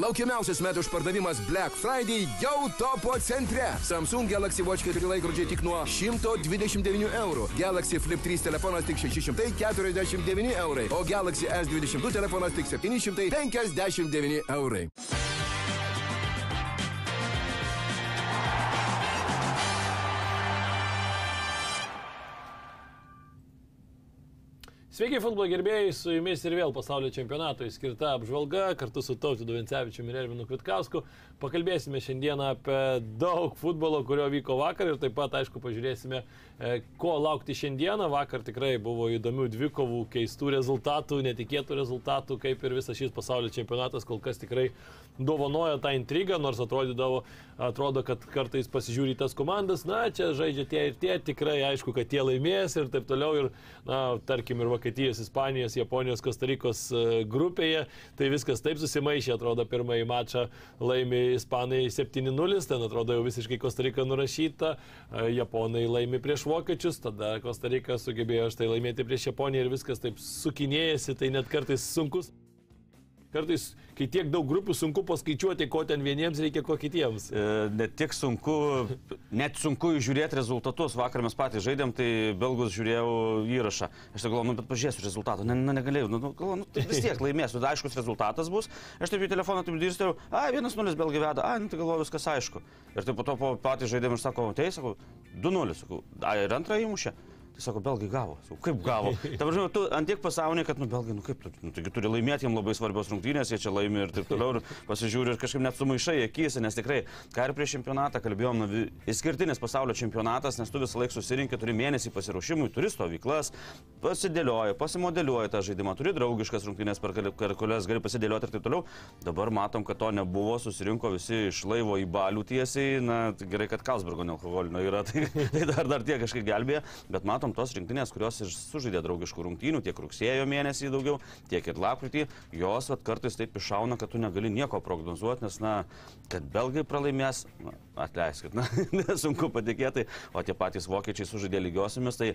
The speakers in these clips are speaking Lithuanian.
Laukiamiausias metų išpardavimas Black Friday jau topo centre. Samsung Galaxy Watch 4 laikrodžiai tik nuo 129 eurų. Galaxy Flip 3 telefonas tik 649 eurai. O Galaxy S22 telefonas tik 759 eurai. Sveiki, futbolo gerbėjai, su jumis ir vėl pasaulio čempionatui skirta apžvalga kartu su Tautu Duvencevičiumi ir Ervinu Kvitkausku. Pakalbėsime šiandieną apie daug futbolo, kurio vyko vakar ir taip pat, aišku, pažiūrėsime, e, ko laukti šiandieną. Vakar tikrai buvo įdomių dvikovų, keistų rezultatų, netikėtų rezultatų, kaip ir visas šis pasaulio čempionatas kol kas tikrai dovanoja tą intrigą, nors atrodydavo, atrodo, kad kartais pasižiūri tas komandas, na, čia žaidžia tie ir tie, tikrai aišku, kad tie laimės ir taip toliau. Ir, na, tarkim, ir Vokietijos, Ispanijos, Japonijos, Kostarikos e, grupėje, tai viskas taip susimaišė, atrodo, pirmąjį mačą laimi Ispanai 7-0, ten atrodo jau visiškai Kostarika nurašyta, e, Japonai laimi prieš Vokiečius, tada Kostarika sugebėjo štai laimėti prieš Japoniją ir viskas taip sukinėjasi, tai net kartais sunkus. Kartais, kai tiek daug grupių, sunku paskaičiuoti, ko ten vieniems reikia, ko kitiems. E, net tiek sunku, net sunku žiūrėti rezultatus. Vakar mes patys žaidėm, tai belgus žiūrėjau įrašą. Aš tai galvoju, nu, bet pažiūrėsiu rezultatą. Ne, ne, negalėjau, nu, nu, galvoju, nu, tai vis tiek laimėsiu, tai aiškus rezultatas bus. Aš taip į telefoną taip dirstėjau, a, vienas nulis belgai veda, a, nu, tai galvoju, viskas aišku. Ir taip po to patys žaidėm ir sako, tai sakau, 2-0, sakau, a, ir antrą įmušė. Tai sako, belgai gavo. Sakau, kaip gavo? Ta prasme, tu ant tiek pasaulyje, kad, nu, belgai, nu kaip, tu, nu, taigi turi laimėti, jiems labai svarbios rungtynės, jie čia laimi ir taip toliau, ir pasižiūri ir kažkaip net sumaišai akise, nes tikrai, ką ir prieš čempionatą kalbėjom, nu, išskirtinis pasaulio čempionatas, nes tu visą laiką susirinkti, turi mėnesį pasiruošimui, turi stovyklas, pasidėlioji, pasimodeliuoji tą žaidimą, turi draugiškas rungtynės, per kurias gali pasidėlioti ir taip toliau. Dabar matom, kad to nebuvo, susirinko visi iš laivo į balių tiesiai, na, tai gerai, kad Kalsbergo nealkoholinio yra, tai, tai dar, dar tie kažkaip gelbėja, bet matom tos rinktinės, kurios ir sužaidė draugiškų rungtynių, tiek rugsėjo mėnesį daugiau, tiek ir lapkritį, jos vat, kartais taip iššauna, kad tu negali nieko prognozuoti, nes, na, kad belgai pralaimės, na, atleiskit, na, nesunku patikėti, o tie patys vokiečiai sužaidė lygiosiamis, tai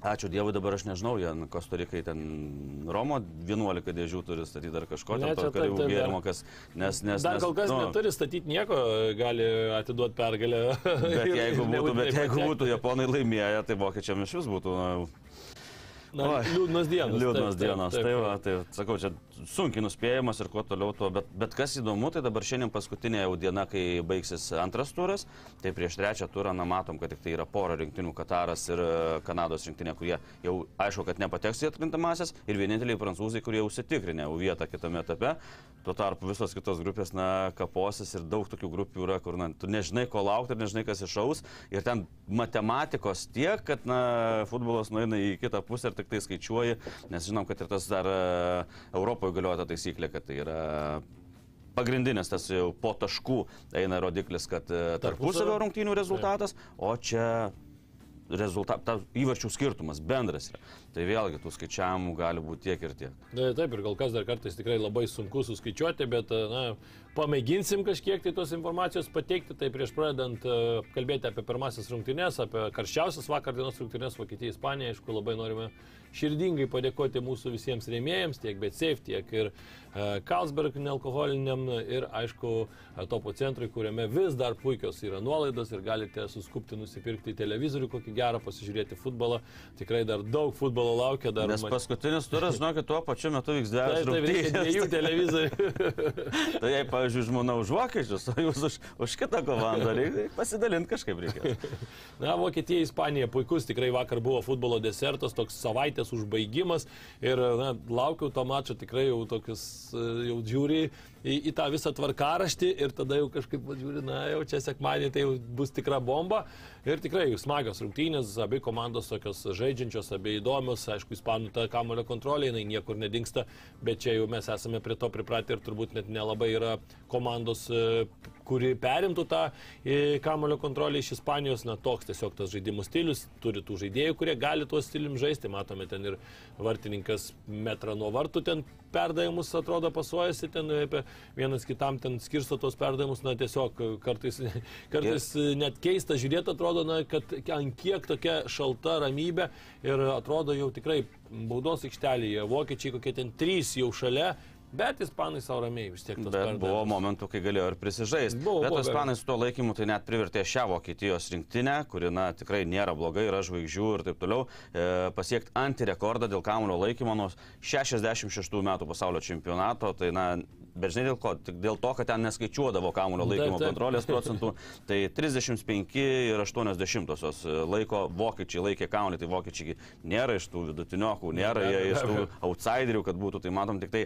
Ačiū Dievui, dabar aš nežinau, jie Kostarikai ten Romo 11 dėžių turi statyti ar kažko, Ne, ten karių gėrimo, kas, nes, nes, Dar kol kas nu, neturi statyti nieko, gali atiduoti pergalę. Bet jeigu būtų, bet jeigu būtų japonai laimėję, tai vokiečiam iš vis būtų na, Na, Oi. liūdnos dienos. liūdnos taip, dienos. taip, Tai, taip. va, tai sakau, čia sunkiai nuspėjamas ir kuo toliau tuo, bet, bet kas įdomu, tai dabar šiandien paskutinė jau diena, kai baigsis antras turas, tai prieš trečią turą, na, matom, kad tik tai yra pora rinktinių Kataras ir e, Kanados rinktinė, kurie jau aišku, kad nepateks į atkrintamasis ir vieninteliai prancūzai, kurie užsitikrinę jau vietą kitame etape. Tuo tarpu visos kitos grupės, na, kaposis ir daug tokių grupių yra, kur, na, tu nežinai, ko laukti ir nežinai, kas išaus. Ir ten matematikos tiek, kad, na, futbolas nueina į kitą pusę ir tik tai skaičiuoji, nes žinom, kad ir tas dar e, Europoje galioja ta taisyklė, kad tai yra pagrindinis tas jau po taškų eina rodiklis, kad e, tarpusavio rungtynių rezultatas, o čia rezultat, ta įvarčių skirtumas bendras yra. Tai vėlgi tų skaičiavimų gali būti tiek ir tiek. Na, Taip, ir kol kas dar kartais tikrai labai sunku suskaičiuoti, bet na, pamėginsim kažkiek tai tos informacijos pateikti. Tai prieš pradedant e, kalbėti apie pirmasis rungtynes, apie karščiausias vakar dienos rungtynes Vokietija, Ispanija, aišku, labai norime širdingai padėkoti mūsų visiems rėmėjams, tiek BetSafe, tiek ir e, Carlsberg nealkoholiniam ir, aišku, e, topo centrui, kuriame vis dar puikios yra nuolaidos ir galite suskupti nusipirkti televizorių, kokį gerą pasižiūrėti futbolą. Tikrai dar daug futbolo laukia, dar Nes paskutinis turas, žinokit, tuo pačiu metu vyks Taip, dvi taip, reikia dviejų televizorių. Tai jei, pavyzdžiui, žmona už vokiečius, o jūs už, už kitą komandą, reikia pasidalinti kažkaip reikia. Na, Vokietija, Ispanija, puikus, tikrai vakar buvo futbolo desertas, toks savaitės užbaigimas ir na, laukiau to mačo tikrai jau tokius, e, jau žiūri į, į tą visą tvarkaraštį ir tada jau kažkaip žiūri, na, jau čia sekmadienį tai jau bus tikra bomba. Ir tikrai smagios rungtynės, abi komandos tokios žaidžiančios, abi įdomios, aišku, ispanų ta kamulio kontrolė, jinai niekur nedingsta, bet čia jau mes esame prie to pripratę ir turbūt net nelabai yra komandos, e, kuri perimtų tą e, kamulio kontrolę iš Ispanijos, na toks tiesiog tas žaidimų stilius, turi tų žaidėjų, kurie gali tuo stilium žaisti, matome ten ir vartininkas metrą nuo vartų ten perdavimus atrodo pasuojasi, ten apie vienas kitam ten skirsto tos perdavimus, na tiesiog kartais, kartais net keista žiūrėti, atrodo, na, kad ant kiek tokia šalta ramybė ir atrodo jau tikrai baudos aikštelėje, vokiečiai kokie ten trys jau šalia, Bet ispanai savo ramiai vis tiek tas Bet buvo momentų, kai galėjo ir prisižaisti. Buvo, Bet buvo, ispanai su tuo laikymu tai net privertė šią Vokietijos rinktinę, kuri na, tikrai nėra blogai, yra žvaigždžių ir taip toliau, e, pasiekti antirekordą dėl kamulio laikymo nuo 66 metų pasaulio čempionato. Tai na, Bet žinai dėl ko? Tik dėl to, kad ten neskaičiuodavo kamulio laikymo Taip, taip. kontrolės procentų. Tai 35 ir 80 laiko vokiečiai laikė kamulį, tai vokiečiai nėra iš tų vidutiniokų, nėra jie iš tų outsiderių, kad būtų, tai matom tik tai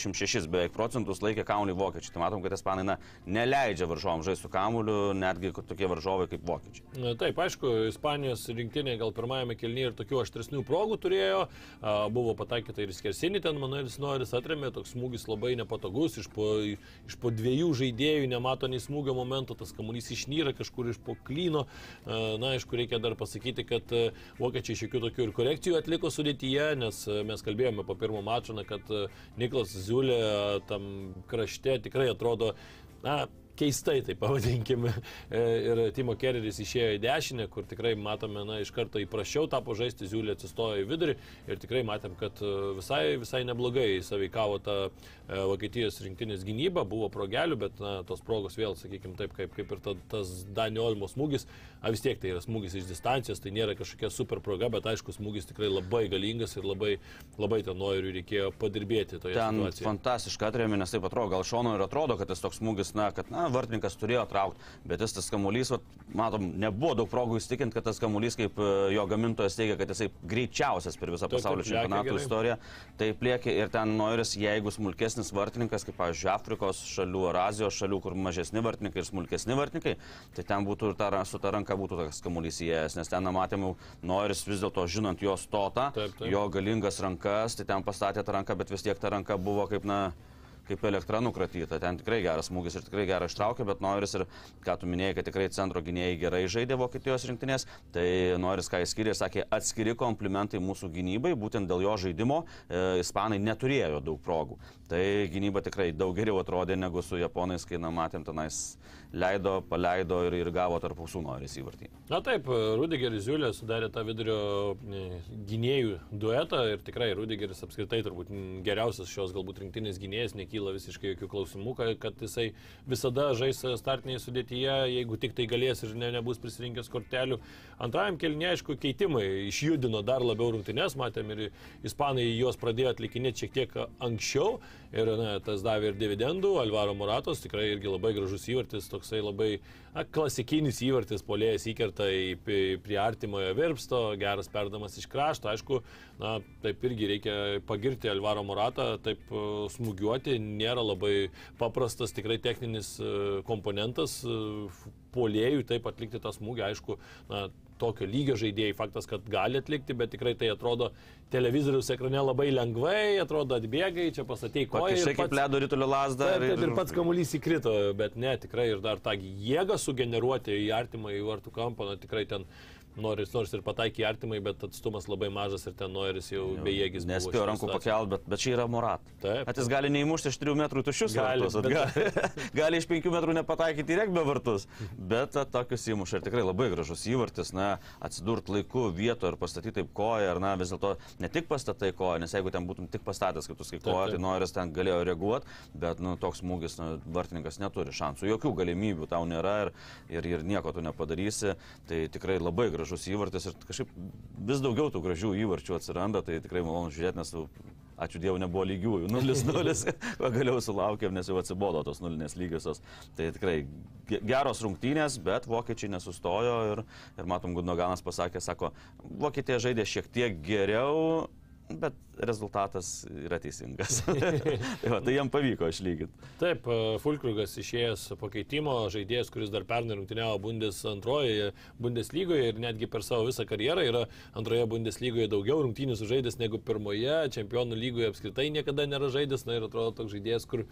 36 beveik procentus laikė kamulį vokiečiai. Tai matom, kad ispanai na, neleidžia varžovam žaisti su kamuliu, netgi tokie varžovai kaip vokiečiai. Na, Taip, aišku, Ispanijos rinktinė gal pirmajame kelnyje ir tokių aštresnių progų turėjo, a, buvo pataikyta ir skersinį ten, Manuelis Noris atremė, toks smūgis labai nepatogus, iš po, iš po dviejų žaidėjų nemato nei smūgio momento, tas kamuolys išnyra kažkur iš po klyno. A, Na, aišku, reikia dar pasakyti, kad a, vokiečiai šiokių tokių ir korekcijų atliko sudėtyje, nes a, mes kalbėjome po pirmo mačo, na, kad a, Niklas Ziulė a, tam krašte tikrai atrodo, na, keistai, tai pavadinkime. Ir Timo Kereris išėjo į dešinę, kur tikrai matome, na, iš karto įprašiau tapo žaisti, Ziulė atsistojo į vidurį ir tikrai matėm, kad e, visai, visai neblogai saveikavo ta e, Vokietijos rinktinės gynyba, buvo progelių, bet na, tos progos vėl, sakykime, taip kaip, kaip ir ta, tas Danio Olmo smūgis, a vis tiek tai yra smūgis iš distancijos, tai nėra kažkokia super proga, bet aišku, smūgis tikrai labai galingas ir labai, labai ten noriu reikėjo padirbėti toje Ten situacijoje. fantastiškai atrėmė, nes taip atrodo, gal šono ir atrodo, kad tas toks smūgis, na, kad, na, vartininkas turėjo traukti, bet jis tas kamuolys, matom, nebuvo daug progų įstikinti, kad tas kamuolys, kaip e, jo gamintojas teigia, kad jisai greičiausias per visą pasaulio čempionatų istoriją, tai plėkė ir ten noris, jeigu smulkesnis vartininkas, kaip, pavyzdžiui, Afrikos šalių ar Azijos šalių, kur mažesni vartininkai ir smulkesni vartininkai, tai ten būtų ir ta, su ta ranka būtų tas kamuolys įėjęs, nes ten na, matėm, jau noris vis dėlto, žinant jo stotą, Taip, taip. jo galingas rankas, tai ten pastatė tą ranką, bet vis tiek ta ranka buvo kaip, na, kaip elektra nukratyta. Ten tikrai geras smūgis ir tikrai gerai ištraukė, bet Noris ir, ką tu minėjai, kad tikrai centro gynėjai gerai žaidė Vokietijos rinktinės, tai Noris, ką jis skiria, sakė, atskiri komplimentai mūsų gynybai, būtent dėl jo žaidimo e, ispanai neturėjo daug progų. Tai gynyba tikrai daug geriau atrodė negu su japonais, kai na, matėm tenais leido, paleido ir, ir gavo tarp ausų Noris įvartį. Na taip, Rudigeris Ziulė sudarė tą vidurio e, gynėjų duetą ir tikrai Rudigeris apskritai turbūt geriausias šios galbūt rinktinės gynėjas, nekyla visiškai jokių klausimų, ka- kad jisai visada žais startinėje sudėtyje, jeigu tik tai galės ir ne, nebus prisirinkęs kortelių. Antrajam kelnie, aišku, keitimai išjudino dar labiau rungtynes, matėm ir ispanai juos pradėjo atlikinėti šiek tiek anksčiau ir na, tas davė ir dividendų. Alvaro Moratos tikrai irgi labai gražus įvartis, toksai labai na, klasikinis įvartis, polėjas įkerta į, prie artimojo virpsto, geras perdamas iš krašto. Aišku, na, taip irgi reikia pagirti Alvaro Moratą, taip e, smūgiuoti nėra labai paprastas, tikrai techninis e, komponentas e, polėjui taip atlikti tą smūgį. Aišku, na, tokio lygio žaidėjai faktas, kad gali atlikti, bet tikrai tai atrodo televizoriaus ekrane labai lengvai, atrodo atbėgai, čia pasatei koją. Ir kaip ledo rytulio lasdą. Taip, taip, ir pats kamuolys įkrito, bet ne, tikrai ir dar tą jėgą sugeneruoti į artimą į vartų kampą, na tikrai ten noris, nors ir pataikė artimai, bet atstumas labai mažas ir ten noris jau bejėgis. buvo Nespėjo rankų situacijoj. pakelt, bet, bet čia yra Morat. Taip. At jis gali neįmušti iš 3 metrų tušius Gali, vartus, bet- gali, gali iš 5 metrų nepataikyti į regbio vartus, bet tokius įmuša ir tikrai labai gražus įvartis, na, atsidurt laiku vietoje ir pastatyti taip koją, ar na, vis dėlto ne tik pastatai koją, nes jeigu ten būtum tik pastatęs, kaip tu taip. tai noris ten galėjo reaguoti, bet, nu, toks smūgis, na, vartininkas neturi šansų, jokių galimybių tau nėra ir, ir, ir nieko tu nepadarysi, tai tikrai labai gražus įvartis ir kažkaip vis daugiau tų gražių įvarčių atsiranda, tai tikrai malonu žiūrėti, nes tu Ačiū Dievui, nebuvo lygiųjų. 0-0, pagaliau sulaukėm, nes jau atsibodo tos nulinės lygiosios. Tai tikrai ge- geros rungtynės, bet vokiečiai nesustojo ir, ir matom, Gundoganas pasakė, sako, Vokietija žaidė šiek tiek geriau, bet rezultatas yra teisingas. tai, va, tai jam pavyko išlyginti. Taip, e, Fulkrugas išėjęs pakeitimo žaidėjas, kuris dar pernai rungtyniavo Bundes antrojoje Bundeslygoje ir netgi per savo visą karjerą yra antroje Bundeslygoje daugiau rungtynių sužaidęs negu pirmoje, čempionų lygoje apskritai niekada nėra žaidęs, na ir atrodo toks žaidėjas, kur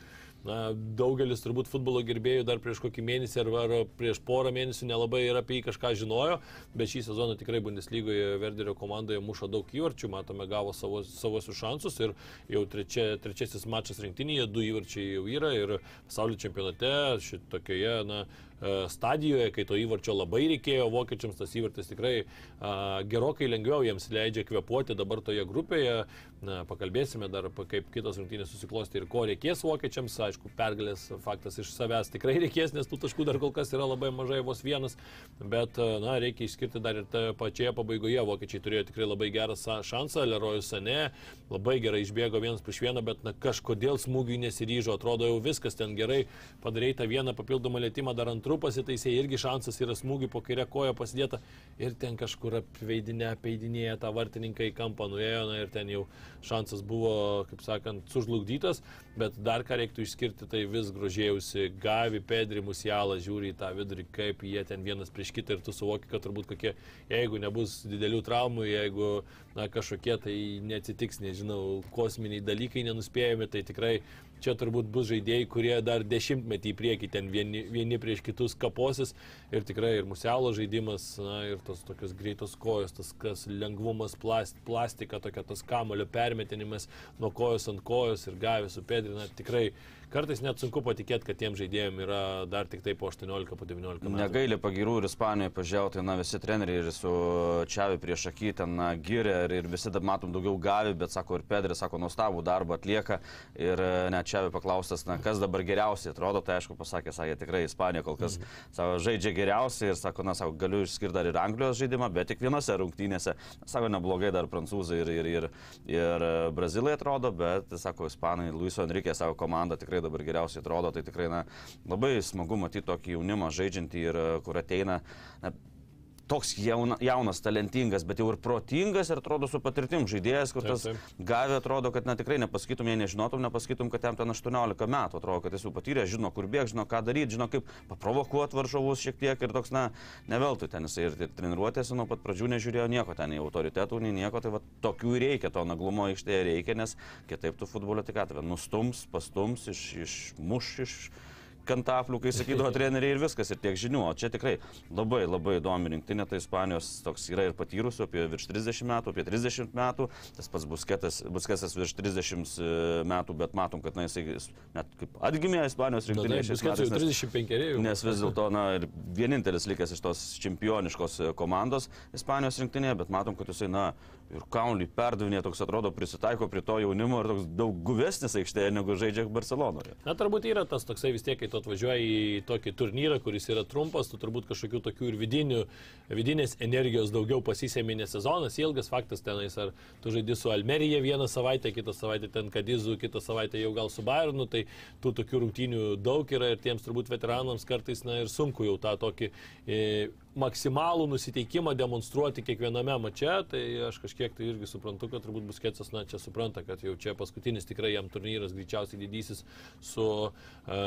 na, daugelis turbūt futbolo gerbėjų dar prieš kokį mėnesį ar, ar prieš porą mėnesių nelabai ir apie jį kažką žinojo, bet šį sezoną tikrai Bundeslygoje Verderio komandoje muša daug įvarčių, matome, gavo savo, savosius šansus ir jau trečia, trečiasis mačas rinktinėje, du įvarčiai jau yra ir pasaulio čempionate šitokioje, na, e, stadijoje, kai to įvarčio labai reikėjo, vokiečiams tas įvartis tikrai a, gerokai lengviau jiems leidžia kvepuoti dabar toje grupėje. Na, pakalbėsime dar, kaip kitos rungtynės susiklosti ir ko reikės vokiečiams. Aišku, pergalės faktas iš savęs tikrai reikės, nes tų taškų dar kol kas yra labai mažai, vos vienas. Bet, na, reikia išskirti dar ir tą pačioje pabaigoje. Vokiečiai turėjo tikrai labai gerą šansą. Lerojus Sane labai gerai išbėgo vienas prieš vieną, bet, na, kažkodėl smūgiui nesiryžo. Atrodo, jau viskas ten gerai. Padarai tą vieną papildomą lėtymą, dar antrų pasitaisė, irgi šansas yra smūgiui po kairę koją pasidėta. Ir ten kažkur apveidinė, apeidinėja tą vartininką į kampą nuėjo, na ir ten jau šansas buvo, kaip sakant, sužlugdytas, bet dar ką reiktų išskirti, tai vis grožėjausi Gavi, Pedri, Musialą, žiūri į tą vidurį, kaip jie ten vienas prieš kitą ir tu suvoki, kad turbūt kokie, jeigu nebus didelių traumų, jeigu na, kažkokie tai neatsitiks, nežinau, kosminiai dalykai nenuspėjami, tai tikrai čia turbūt bus žaidėjai, kurie dar dešimtmetį į priekį ten vieni, vieni prieš kitus kaposis ir tikrai ir musialo žaidimas, na, ir tos tokios greitos kojos, tas kas lengvumas, plast, plastika, tokia tas kamulio permetinimas nuo kojos ant kojos ir gavęs su pedrina, tikrai kartais net sunku patikėti, kad tiem žaidėjim yra dar tik tai po 18, po 19 metų. Negaili pagirų ir Ispanijoje pažiūrėjau, tai na, visi treneriai ir su Čiavi prieš akį ten na, gyrė ir, ir visi matom daugiau gavi, bet sako ir Pedris, sako, nuostabų darbą atlieka ir e, net Čiavi paklaustas, na, kas dabar geriausiai atrodo, tai aišku pasakė, sakė, tikrai Ispanija kol kas mhm. savo žaidžia geriausiai ir sako, na, sako, galiu išskirti dar ir Anglijos žaidimą, bet tik vienose rungtynėse, sako, neblogai dar prancūzai ir, ir, ir, ir brazilai atrodo, bet, sako, Ispanai, Luiso Enrique, savo komanda tikrai tikrai dabar geriausiai atrodo, tai tikrai na, labai smagu matyti tokį jaunimą žaidžiantį ir kur ateina na, toks jauna, jaunas, talentingas, bet jau ir protingas ir atrodo su patirtim žaidėjas, kur tas taip, taip. gavė atrodo, kad na, tikrai nepasakytum, jei nežinotum, nepasakytum, kad jam ten 18 metų, atrodo, kad jis jau patyrė, žino, kur bėg, žino, ką daryti, žino, kaip paprovokuoti varžovus šiek tiek ir toks, na, neveltui ten jisai ir, ir treniruotėsi nuo pat pradžių nežiūrėjo nieko, ten nei autoritetų, nei nieko, tai va tokių reikia, to naglumo aikštėje reikia, nes kitaip tu futbolo tik atveju nustums, pastums, iš, išmuš iš... iš kantaflių, kai sakydavo treneriai ir viskas, ir tiek žinių. O čia tikrai labai labai įdomi rinktinė, tai Ispanijos toks yra ir patyrusių, apie virš 30 metų, apie 30 metų, tas pats Busketas, Busketas virš 30 e, metų, bet matom, kad na, jisai net kaip atgimė Ispanijos rinktinė. Busketas jau 35 jau. Nes vis dėlto, na, ir vienintelis likęs iš tos čempioniškos e, komandos Ispanijos rinktinėje, bet matom, kad jisai, na, ir kaunį perdavinė, toks atrodo prisitaiko prie to jaunimo ir toks daug guvesnis aikštėje negu žaidžia Barcelonoje. Na, turbūt yra tas toksai vis tiek, kai tu atvažiuoji į tokį turnyrą, kuris yra trumpas, tu turbūt kažkokių tokių ir vidinių, vidinės energijos daugiau pasisėmė, nes sezonas ilgas faktas tenais, ar tu žaidži su Almerija vieną savaitę, kitą savaitę ten Kadizu, kitą savaitę jau gal su Bayernu, tai tų tokių rungtynių daug yra ir tiems turbūt veteranams kartais, na ir sunku jau tą tokį e, maksimalų nusiteikimą demonstruoti kiekviename mače, tai aš kažkiek tai irgi suprantu, kad turbūt Busketsas, na, čia supranta, kad jau čia paskutinis tikrai jam turnyras greičiausiai didysis su uh,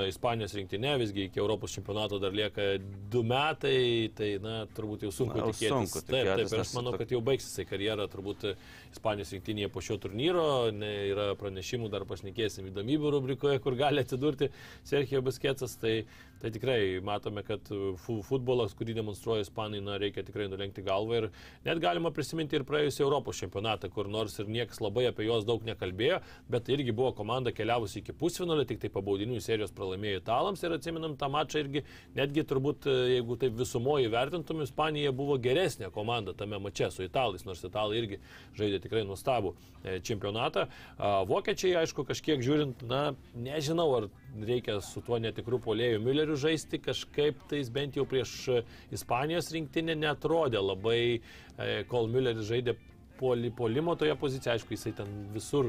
Ispanijos rinktinė, visgi iki Europos čempionato dar lieka du metai, tai, na, turbūt jau sunku na, tikėtis. Sunku tikėtis. Taip, taip, ir aš manau, kad jau baigsis karjerą turbūt Ispanijos rinktinėje po šio turnyro, ne, yra pranešimų, dar pašnekėsim įdomybių rubrikoje, kur gali atsidurti Serhijo Busketsas, tai, tai tikrai matome, kad futbolas, kurį demonstruoja ispanai, na, reikia tikrai nulenkti galvą ir net galima prisiminti ir praėjusią Europos čempionatą, kur nors ir niekas labai apie juos daug nekalbėjo, bet irgi buvo komanda keliavusi iki pusfinalio, tik tai pabaudinių serijos pralaimėjo italams ir atsiminam tą mačą irgi, netgi turbūt, jeigu taip visumoji vertintum, Ispanija buvo geresnė komanda tame mače su italais, nors italai irgi žaidė tikrai nuostabų e, čempionatą. Vokiečiai, aišku, kažkiek žiūrint, na, nežinau, ar reikia su tuo netikru polėjų Mülleriu žaisti, kažkaip tais bent jau prieš Ispanijos rinktinę netrodė labai, e, kol Mülleris žaidė polimo toje pozicijoje, aišku, jisai ten visur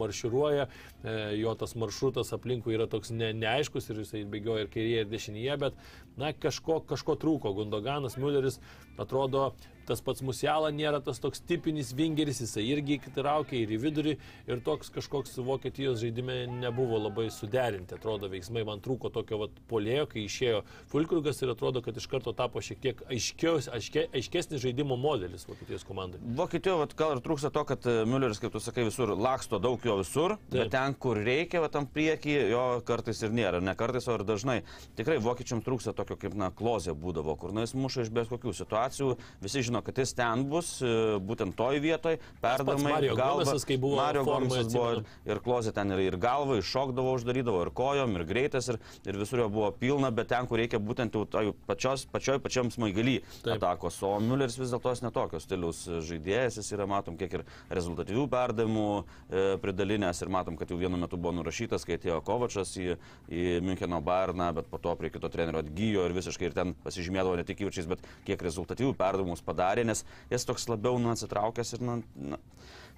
marširuoja, e, jo tas maršrutas aplinkui yra toks ne, neaiškus ir jisai bėgioja ir kairėje, ir dešinėje, bet, na, kažko, kažko trūko. Gundoganas, Mülleris atrodo tas pats Musiala nėra tas toks tipinis vingeris, jisai irgi traukia ir į vidurį ir toks kažkoks Vokietijos žaidime nebuvo labai suderinti, atrodo veiksmai, man trūko tokio vat, polėjo, kai išėjo Fulkrugas ir atrodo, kad iš karto tapo šiek tiek aiškiaus, aiške, aiškesnis žaidimo modelis Vokietijos komandai. Vokietijoje vat, gal ir trūksta to, kad e, Mülleris, kaip tu sakai, visur laksto daug jo visur, Taip. bet ten, kur reikia, va, tam priekį, jo kartais ir nėra. Ne kartais, o ir dažnai. Tikrai vokiečiams trūksta tokio kaip, na, klozė būdavo, kur, na, jis muša iš bet kokių situacijų. Visi žino, kad jis ten bus, e, būtent toj vietoj, perdamai. Mario galva- Gomesas, kai buvo Mario Gomesas buvo ir, ir klozė ten ir, ir galva, iššokdavo, uždarydavo, ir kojom, ir greitas, ir, ir visur jo buvo pilna, bet ten, kur reikia būtent jau toj pačios, pačioj pačiam smaigaly Taip. atakos. O Mülleris vis dėlto jis netokios stiliaus žaidėjas, jis yra, matom, kiek ir rezultatyvių perdavimų e, pridalinęs ir matom, kad jau vienu metu buvo nurašytas, kai atėjo Kovačas į, į Müncheno Bayerną, bet po to prie kito trenerio atgyjo ir visiškai ir ten pasižymėdavo ne tik įvarčiais, bet kiek rezultatyvių perdavimus padarė, nes jis toks labiau nu, atsitraukęs ir nu, na,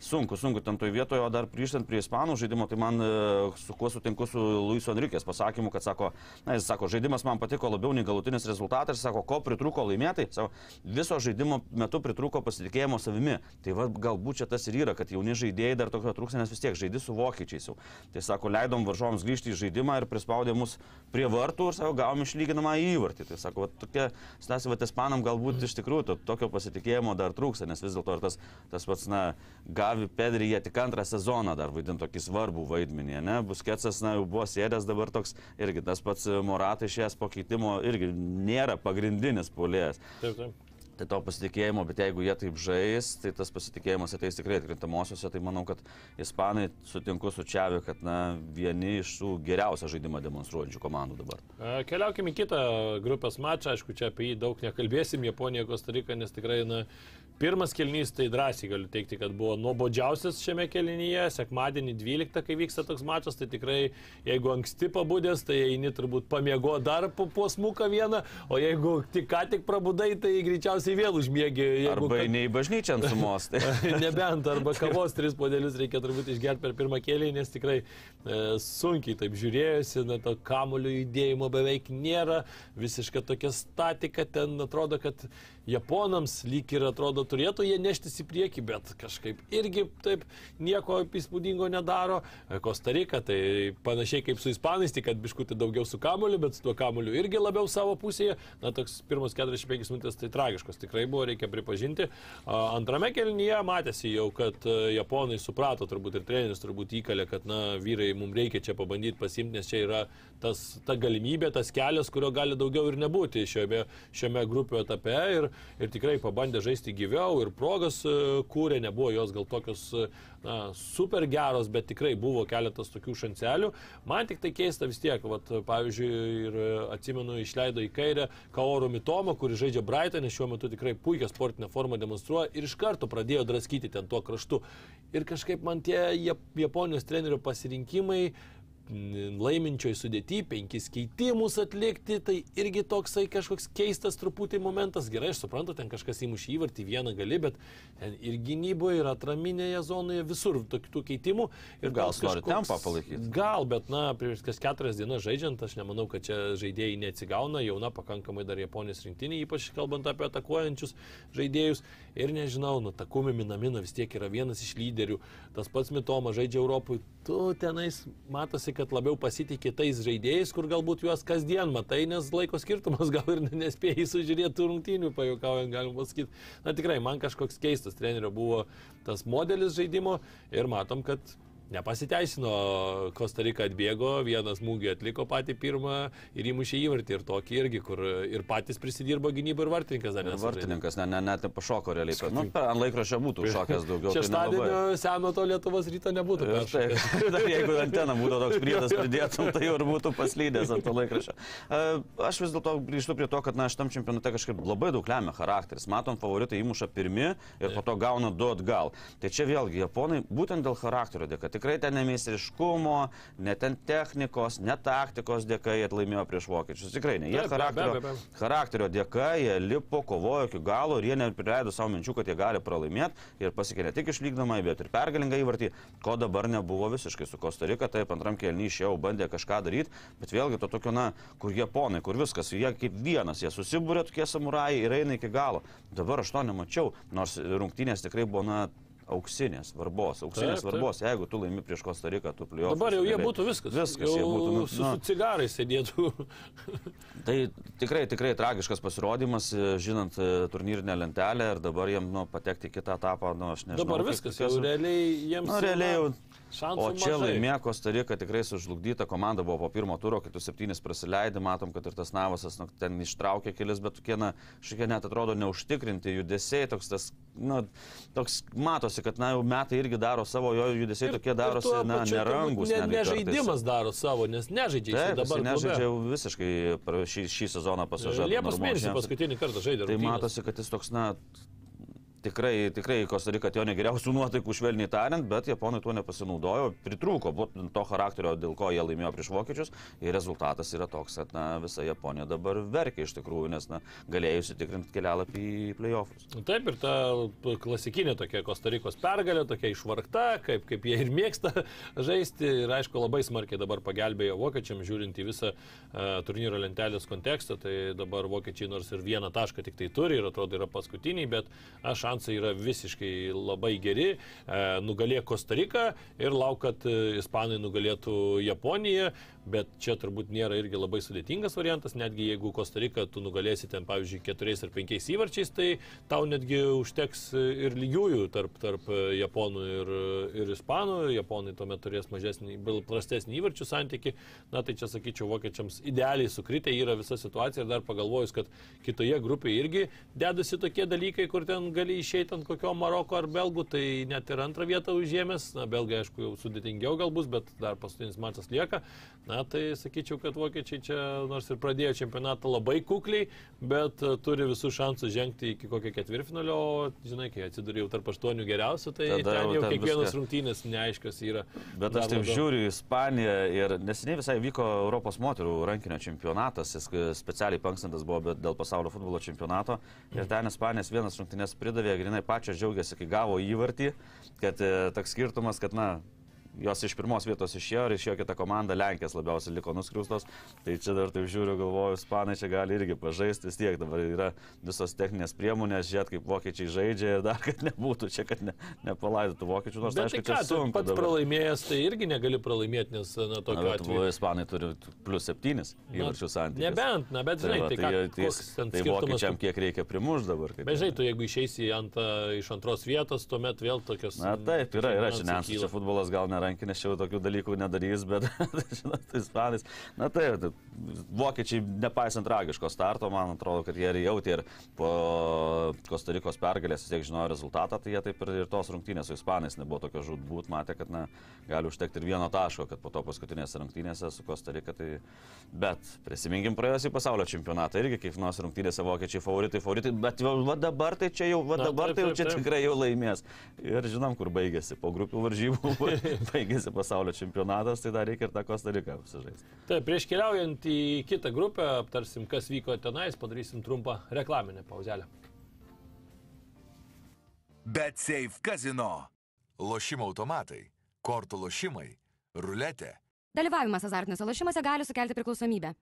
sunku, sunku ten toj vietoje, o dar grįžtant prie ispanų žaidimo, tai man e, su kuo sutinku su Luiso Enrikės pasakymu, kad sako, na, jis sako, žaidimas man patiko labiau nei galutinis rezultatas, sako, ko pritruko laimėtai, sako, viso žaidimo metu pritruko pasitikėjimo savimi. Tai va, galbūt čia tas ir yra, kad jauni žaidėjai dar tokio trūksta, nes vis tiek žaidži su vokiečiais jau. Tai sako, leidom varžovams grįžti į žaidimą ir prispaudė mus prie vartų ir sako, gavom išlyginamą įvartį. Tai sako, va, tokia, stasi, va, ispanam galbūt iš tikrųjų to, tokio pasitikėjimo dar trūksta, nes vis dėlto ir tas, tas pats, na, Gavi Pedri, jie tik antrą sezoną dar vaidina tokį svarbų vaidmenį, ne? Busketsas, na, jau buvo sėdęs dabar toks, irgi tas pats Moratai išėjęs po keitimo, irgi nėra pagrindinis polėjas. Taip, taip. Tai to pasitikėjimo, bet jeigu jie taip žais, tai tas pasitikėjimas ateis tikrai atkrintamosiose, tai manau, kad ispanai sutinku su Čiavi, kad na, vieni iš tų geriausią žaidimą demonstruojančių komandų dabar. E, Keliaukime į kitą grupės mačą, aišku, čia apie jį daug nekalbėsim, Japonija, Kostarika, nes tikrai, na, pirmas kelnys, tai drąsiai galiu teikti, kad buvo nuobodžiausias šiame kelnyje, sekmadienį 12, kai vyksta toks mačas, tai tikrai, jeigu anksti pabudęs, tai eini turbūt pamiego dar po posmuką vieną, o jeigu tik ką tik prabudai, tai greičiausiai vėl užmėgi. jeigu Arba ka- ne į bažnyčią ant sumos. Tai. Nebent, arba kavos tris podelius reikia turbūt išgerti per pirmą kėlį, nes tikrai sunkiai taip žiūrėjusi, na, to kamulio judėjimo beveik nėra, visiška tokia statika, ten atrodo, kad japonams lyg ir atrodo turėtų jie neštis į priekį, bet kažkaip irgi taip nieko įspūdingo nedaro. E, Kostarika tai panašiai kaip su ispanais, tik kad biškutį daugiau su kamuliu, bet su tuo kamuliu irgi labiau savo pusėje. Na, toks pirmas 45 minutės tai tragiškos tikrai buvo, reikia pripažinti. Antrame kelnyje matėsi jau, kad e, japonai suprato, turbūt ir treneris turbūt įkalė, kad, na, vyrai, mums reikia čia pabandyti pasimti, nes čia yra tas, ta galimybė, tas kelias, kurio gali daugiau ir nebūti šiame, šiame grupių etape. Ir, ir tikrai pabandė žaisti gyviau ir progas e, kūrė, nebuvo jos gal tokios e, na, super geros, bet tikrai buvo keletas tokių šancelių. Man tik tai keista vis tiek, vat, pavyzdžiui, ir e, atsimenu, išleido į kairę Kaoru Mitomą, kuris žaidžia Brightonė, šiuo metu tikrai puikią sportinę formą demonstruoja ir iš karto pradėjo draskyti ten tuo kraštu. Ir kažkaip man tie Jap- Japonijos trenerių pasirinkimai laiminčioj sudėti, penkis keitimus atlikti, tai irgi toksai kažkoks keistas truputį momentas. Gerai, aš suprantu, ten kažkas įmušė įvartį, vieną gali, bet ir gynyboje, ir atraminėje zonoje, visur tokių keitimų. Ir Gal nori tempą palaikyti? Gal, bet na, prieš kas keturias dienas žaidžiant, aš nemanau, kad čia žaidėjai neatsigauna, jauna pakankamai dar Japonijos rinktinė, ypač kalbant apie atakuojančius žaidėjus. Ir nežinau, nu, Takumi Minamina vis tiek yra vienas iš lyderių. Tas pats Mitoma žaidžia Europoje. Tu tenais matosi, kad labiau pasitikė tais žaidėjais, kur galbūt juos kasdien matai, nes laiko skirtumas gal ir nespėjai sužiūrėti rungtynių, pajuokaujant, galima pasakyti. Na tikrai, man kažkoks keistas trenerio buvo tas modelis žaidimo ir matom, kad nepasiteisino. Kostarika atbėgo, vieną smūgį atliko patį pirmą ir įmušė įvartį ir tokį irgi, kur ir patys prisidirbo gynybą ir vartininkas dar nesužaidė. vartininkas ne, ne, net nepašoko realiai. Nu, per- ant laikraščio būtų šokęs daugiau. tai Šeštadienio nelabai. seno to Lietuvos ryto nebūtų. Taip, dar jeigu antena būtų toks priedas pridėtum, tai jau ir būtų paslydęs ant to laikraščio. Aš vis dėlto grįžtu prie to, kad na, šitam čempionate kažkaip labai daug lemia charakteris. Matom, favoritai įmuša pirmi ir po to gauna du atgal. Tai čia vėlgi, japonai būtent dėl charakterio dėka. Tikrai ten nemeistriškumo, ne ten technikos, ne taktikos dėka jie laimėjo prieš vokiečius. Tikrai ne. Jie be charakterio, be abejo. charakterio dėka, jie lipo, kovojo iki galo ir jie neprileido savo minčių, kad jie gali pralaimėti ir pasiekė ne tik išlygdomai, bet ir pergalingą įvartį, ko dabar nebuvo visiškai su Kostarika. Taip, antram kelnyje išėjau, bandė kažką daryti, bet vėlgi to tokio, na, kur japonai, kur viskas, jie kaip vienas, jie susibūrė tokie samurajai ir eina iki galo. Dabar aš to nemačiau, nors rungtynės tikrai buvo, na, auksinės svarbos, auksinės Taip, taip. svarbos, jeigu tu laimi prieš Kostariką, tu pliuosi. Dabar jau jie būtų viskas. Viskas, jau jie būtų, nu, su, su cigarais sėdėtų. Tai tikrai, tikrai tragiškas pasirodymas, e, žinant e, turnyrinę lentelę ir dabar jiem nu, patekti kitą etapą, nu, aš nežinau. Dabar kaip- viskas, kas- jau realiai jiems... Nu, realiai jau. Šansų O čia laimėjo Kostarika, tikrai sužlugdyta komanda buvo po pirmo turo, kai tu septynis prasileidai, matom, kad ir tas Navasas nu, ten ištraukė kelis, bet tokie, na, šiek tiek net atrodo neužtikrinti judesiai, toks tas, na, toks matosi, kad, na, jau metai irgi daro savo, jo judesiai tokie darosi, tuo na, nerangus. Ne, netgi ne kartais. žaidimas daro savo, nes nežaidžia Taip, dabar. nežaidžia jau visiškai šį, šį sezoną pasižadėjo. Liepos mėnesį paskutinį kartą žaidė. Tai matosi, kad jis toks, na, tikrai, tikrai Kostarika jo negeriausių nuotaikų švelniai tariant, bet japonai tuo nepasinaudojo, pritrūko būtent to charakterio, dėl ko jie laimėjo prieš vokiečius ir rezultatas yra toks, kad, na, visa Japonija dabar verkia iš tikrųjų, nes, na, galėjo įsitikrinti kelialapį į playoffus. Nu Taip, ir ta klasikinė tokia Kostarikos pergalė, tokia išvargta, kaip, kaip jie ir mėgsta žaisti. Ir aišku, labai smarkiai dabar pagelbėjo vokiečiam, žiūrint į visą uh, turnyro lentelės kontekstą. Tai dabar vokiečiai nors ir vieną tašką tik tai turi ir atrodo yra paskutiniai, bet a, šansai yra visiškai labai geri. Uh, nugalėjo Kostariką ir lauk, kad uh, ispanai nugalėtų Japoniją. Bet čia turbūt nėra irgi labai sudėtingas variantas, netgi jeigu Kostarika tu nugalėsi ten, pavyzdžiui, keturiais ar penkiais įvarčiais, tai tau netgi užteks ir lygiųjų tarp, tarp japonų ir, ir ispanų. Japonai tuomet turės mažesnį, prastesnį įvarčių santyki. Na tai čia sakyčiau, vokiečiams idealiai sukritę yra visa situacija ir dar pagalvojus, kad kitoje grupėje irgi dedasi tokie dalykai, kur ten gali išeiti ant kokio Maroko ar Belgų, tai net ir antrą vietą užėmęs. Na, Belgai, aišku, jau sudėtingiau gal bus, bet dar paskutinis mačas lieka. Na, tai sakyčiau, kad vokiečiai čia nors ir pradėjo čempionatą labai kukliai, bet e, turi visus šansus žengti iki kokio ketvirtfinalio, o, žinai, kai atsidūrė jau tarp aštuonių geriausių, tai Tada ten jau ten kiekvienas viską. rungtynės neaiškios yra. Bet aš taip žiūriu į Ispaniją ir neseniai visai vyko Europos moterų rankinio čempionatas, jis e, specialiai pankstantas buvo dėl pasaulio futbolo čempionato. Ir ten Ispanijos vienas rungtynės pridavė, grinai pačios džiaugiasi, kai gavo įvartį, kad e, toks skirtumas, kad, na, jos iš pirmos vietos išėjo ir išėjo kita komanda, Lenkijas labiausiai liko nuskriaustos. Tai čia dar taip žiūriu, galvoju, Ispanai čia gali irgi pažaisti, vis tiek dabar yra visos techninės priemonės, žiūrėt, kaip vokiečiai žaidžia ir dar, kad nebūtų čia, kad ne, nepalaidotų vokiečių, nors Bet aišku, tai ką, čia tu sunku. pats dabar. pralaimėjęs, tai irgi negali pralaimėti, nes, na, Na, tokiu bet atveju. Ispanai turi plus septynis įvarčių santykius. Nebent, na, bet žinai, tai, tai, ką, tai, ten tai skirtumas. vokiečiam kiek reikia primuš dabar. Bet žinai, tu jeigu išeisi ant, iš antros vietos, tuomet vėl tokios... Na taip, yra, yra šiandien, čia futbolas gal nerankinės, čia jau tokių dalykų nedarys, bet, žinot, tai ispanis. Na taip, tai, vokiečiai, nepaisant tragiško starto, man atrodo, kad jie ir jautė ir po Kostarikos pergalės, tiek žinojo rezultatą, tai jie taip ir, ir tos rungtynės su ispanais nebuvo tokio žudbūt, matė, kad, na, gali užtekti ir vieno taško, kad po to paskutinėse rungtynėse su Kostarika, tai... Bet prisiminkim praėjusį pasaulio čempionatą irgi, kaip nors rungtynėse vokiečiai favoritai, favoritai, bet va dabar tai čia jau, va Na, dabar taip, tai jau taip, čia taip. tikrai jau laimės. Ir žinom, kur baigėsi. Po grupių varžybų baigėsi pasaulio čempionatas, tai dar reikia ir tą Kostariką apsižaisti. Taip, prieš keliaujant į kitą grupę, aptarsim, kas vyko tenais, padarysim trumpą reklaminę pauzelę. Bet Safe Casino. Lošimo automatai, kortų lošimai, ruletė. Dalyvavimas azartiniuose lošimuose gali sukelti priklausomybę.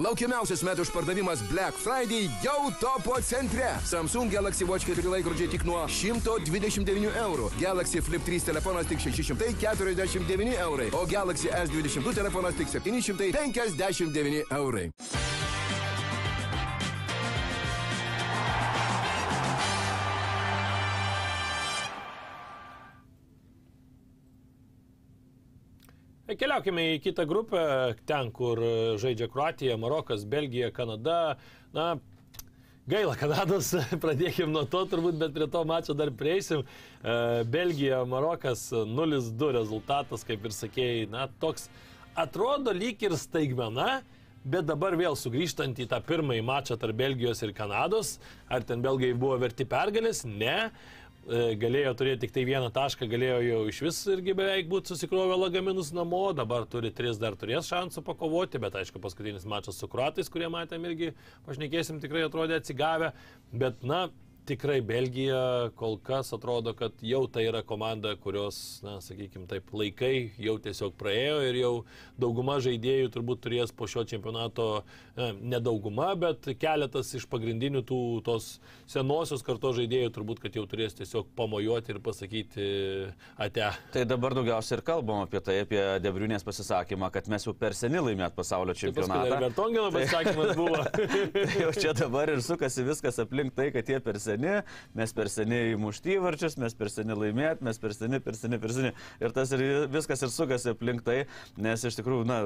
Laukiamiausias metų išpardavimas Black Friday jau topo centre. Samsung Galaxy Watch 4 laikrodžiai tik nuo 129 eurų. Galaxy Flip 3 telefonas tik 649 eurai. O Galaxy S22 telefonas tik 759 eurai. Keliaukime į kitą grupę, ten, kur e, žaidžia Kroatija, Marokas, Belgija, Kanada. Na, gaila Kanados, pradėkime nuo to turbūt, bet prie to mačo dar prieisim. E, Belgija, Marokas 0-2 rezultatas, kaip ir sakėjai, na, toks atrodo lyg ir staigmena, Bet dabar vėl sugrįžtant į tą pirmąjį mačą tarp Belgijos ir Kanados, ar ten Belgai buvo verti pergalės? Ne. E, Galėjo turėti tik tai vieną tašką, galėjo jau iš vis irgi beveik būti susikrovę lagaminus namo, dabar turi tris, dar turės šansų pakovoti, bet aišku, paskutinis mačas su kruatais, kurie matėm irgi, pašnekėsim, tikrai atrodė atsigavę, bet na, tikrai Belgija kol kas atrodo, kad jau tai yra komanda, kurios, na, sakykime, taip, laikai jau tiesiog praėjo ir jau dauguma žaidėjų turbūt turės po šio čempionato, ne, ne dauguma, bet keletas iš pagrindinių tų tos senosios kartos žaidėjų turbūt, kad jau turės tiesiog pamojuoti ir pasakyti ate. Tai dabar daugiausiai ir kalbam apie tai, apie Debriunės pasisakymą, kad mes jau per seni laimėt pasaulio Ir čempionatą. Vertongino pasakymas buvo. Tai jau čia dabar ir sukasi viskas aplink tai, kad jie per seni, mes per seni įmušti įvarčius, mes per seni laimėt, mes per seni, per seni, per seni. Ir tas ir viskas ir sukasi aplink tai, nes iš tikrųjų, na,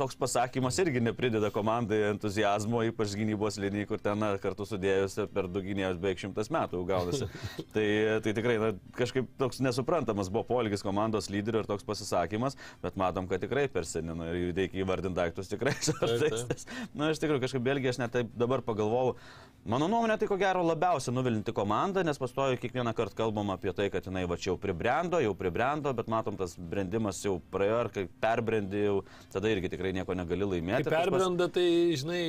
toks pasakymas irgi neprideda komandai entuzijazmo, ypač gynybos linijai, kur ten na, kartu sudėjus per du gynėjus beveik šimtas metų gaunasi. tai, tai tikrai na, kažkaip toks nesuprantamas buvo polgis komandos lyderio ir toks pasisakymas, bet matom, kad tikrai per seni, nu, ir reikia įvardinti daiktus tikrai. Na, iš tikrųjų, kažkaip Belgija, aš net taip dabar pagalvojau, Mano nuomonė, tai ko gero labiausiai nuvilinti komandą, nes pastoju kiekvieną kartą kalbam apie tai, kad jinai va čia jau pribrendo, jau pribrendo, bet matom, tas brendimas jau praėjo ir kai perbrendi, jau tada irgi tikrai nieko negali laimėti. Kai perbrenda, tai, žinai,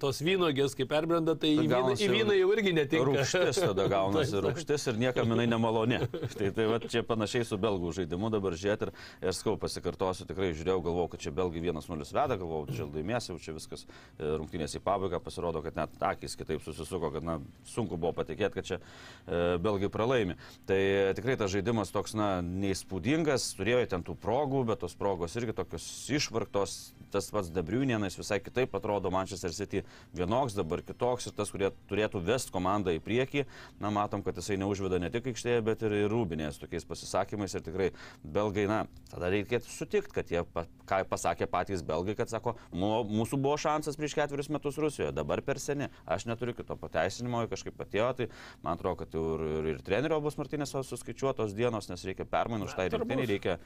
tos vynogės, kai perbrenda, tai į vyną, į vyną jau irgi netinka. Rūkštis tada gaunasi, rūkštis ir niekam jinai nemaloni. Tai, tai va, čia panašiai su belgų žaidimu dabar žiūrėti ir, ir skau pasikartosiu, tikrai žiūrėjau, galvojau, kad čia belgai 1-0 veda, galvojau, čia laimės, jau čia viskas e, rungtynės į pabaigą, pasirodo, kad net akis kitaip susisuko, kad na, sunku buvo patikėti, kad čia e, belgai pralaimi. Tai e, tikrai tas žaidimas toks, na, neįspūdingas, turėjo ten tų progų, bet tos progos irgi tokios išvarktos, tas pats Debriunienas visai kitaip atrodo, Manchester City vienoks, dabar kitoks ir tas, kurie turėtų vest komandą į priekį, na, matom, kad jisai neužveda ne tik aikštėje, bet ir rūbinės tokiais pasisakymais ir tikrai belgai, na, tada reikėtų sutikti, kad jie, ką pasakė patys belgai, kad sako, "Mu- mūsų buvo šansas prieš ketverius metus Rusijoje, dabar per seni, aš neturiu kito pateisinimo, kažkaip atėjo, tai man atrodo, kad jau ir, ir, ir trenerio bus Martinės suskaičiuotos dienos, nes reikia permainų štai rinktinį, reikia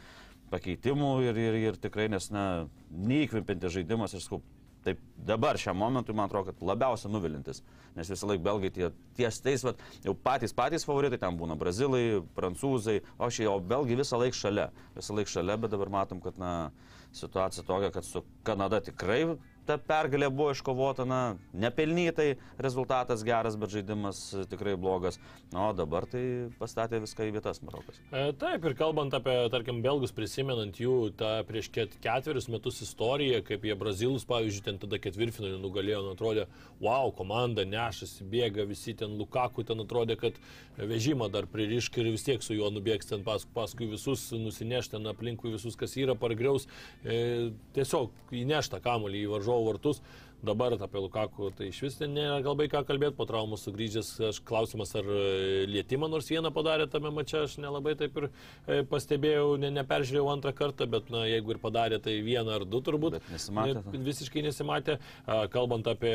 pakeitimų ir, ir, ir tikrai, nes, na, neįkvėpinti žaidimas ir skau. Taip dabar šiam momentui man atrodo, kad labiausiai nuvilintis, nes visą laiką belgai tie, ties tais, vat, jau patys patys favoritai, ten būna brazilai, prancūzai, o šiai, o belgai visą laiką šalia, visą laiką šalia, bet dabar matom, kad na, situacija tokia, kad su Kanada tikrai ta pergalė buvo iškovota, na, nepelnytai, rezultatas geras, bet žaidimas e, tikrai blogas. Na, o dabar tai pastatė viską į vietas Marokas. E, Taip, ir kalbant apie, tarkim, belgus, prisimenant jų tą prieš ket, ketverius metus istoriją, kaip jie brazilus, pavyzdžiui, ten tada ketvirtfinalį nugalėjo, nu, atrodė, wow, komanda nešasi, bėga, visi ten Lukaku, ten atrodė, kad vežimą dar pririšk ir vis tiek su juo nubėgs ten paskui, paskui visus, nusineš ten aplinkui visus, kas yra, pargriaus, e, tiesiog įnešta kamuolį į varžovų vartus. Dabar apie Lukaku tai iš vis nėra galbai ką kalbėti, po traumos sugrįžęs, aš klausimas, ar e, lietimą nors vieną padarė tame mače, aš nelabai taip ir e, pastebėjau, ne, neperžiūrėjau antrą kartą, bet na, jeigu ir padarė, tai vieną ar du turbūt. Bet nesimatė. Ne, visiškai nesimatė. Kalbant apie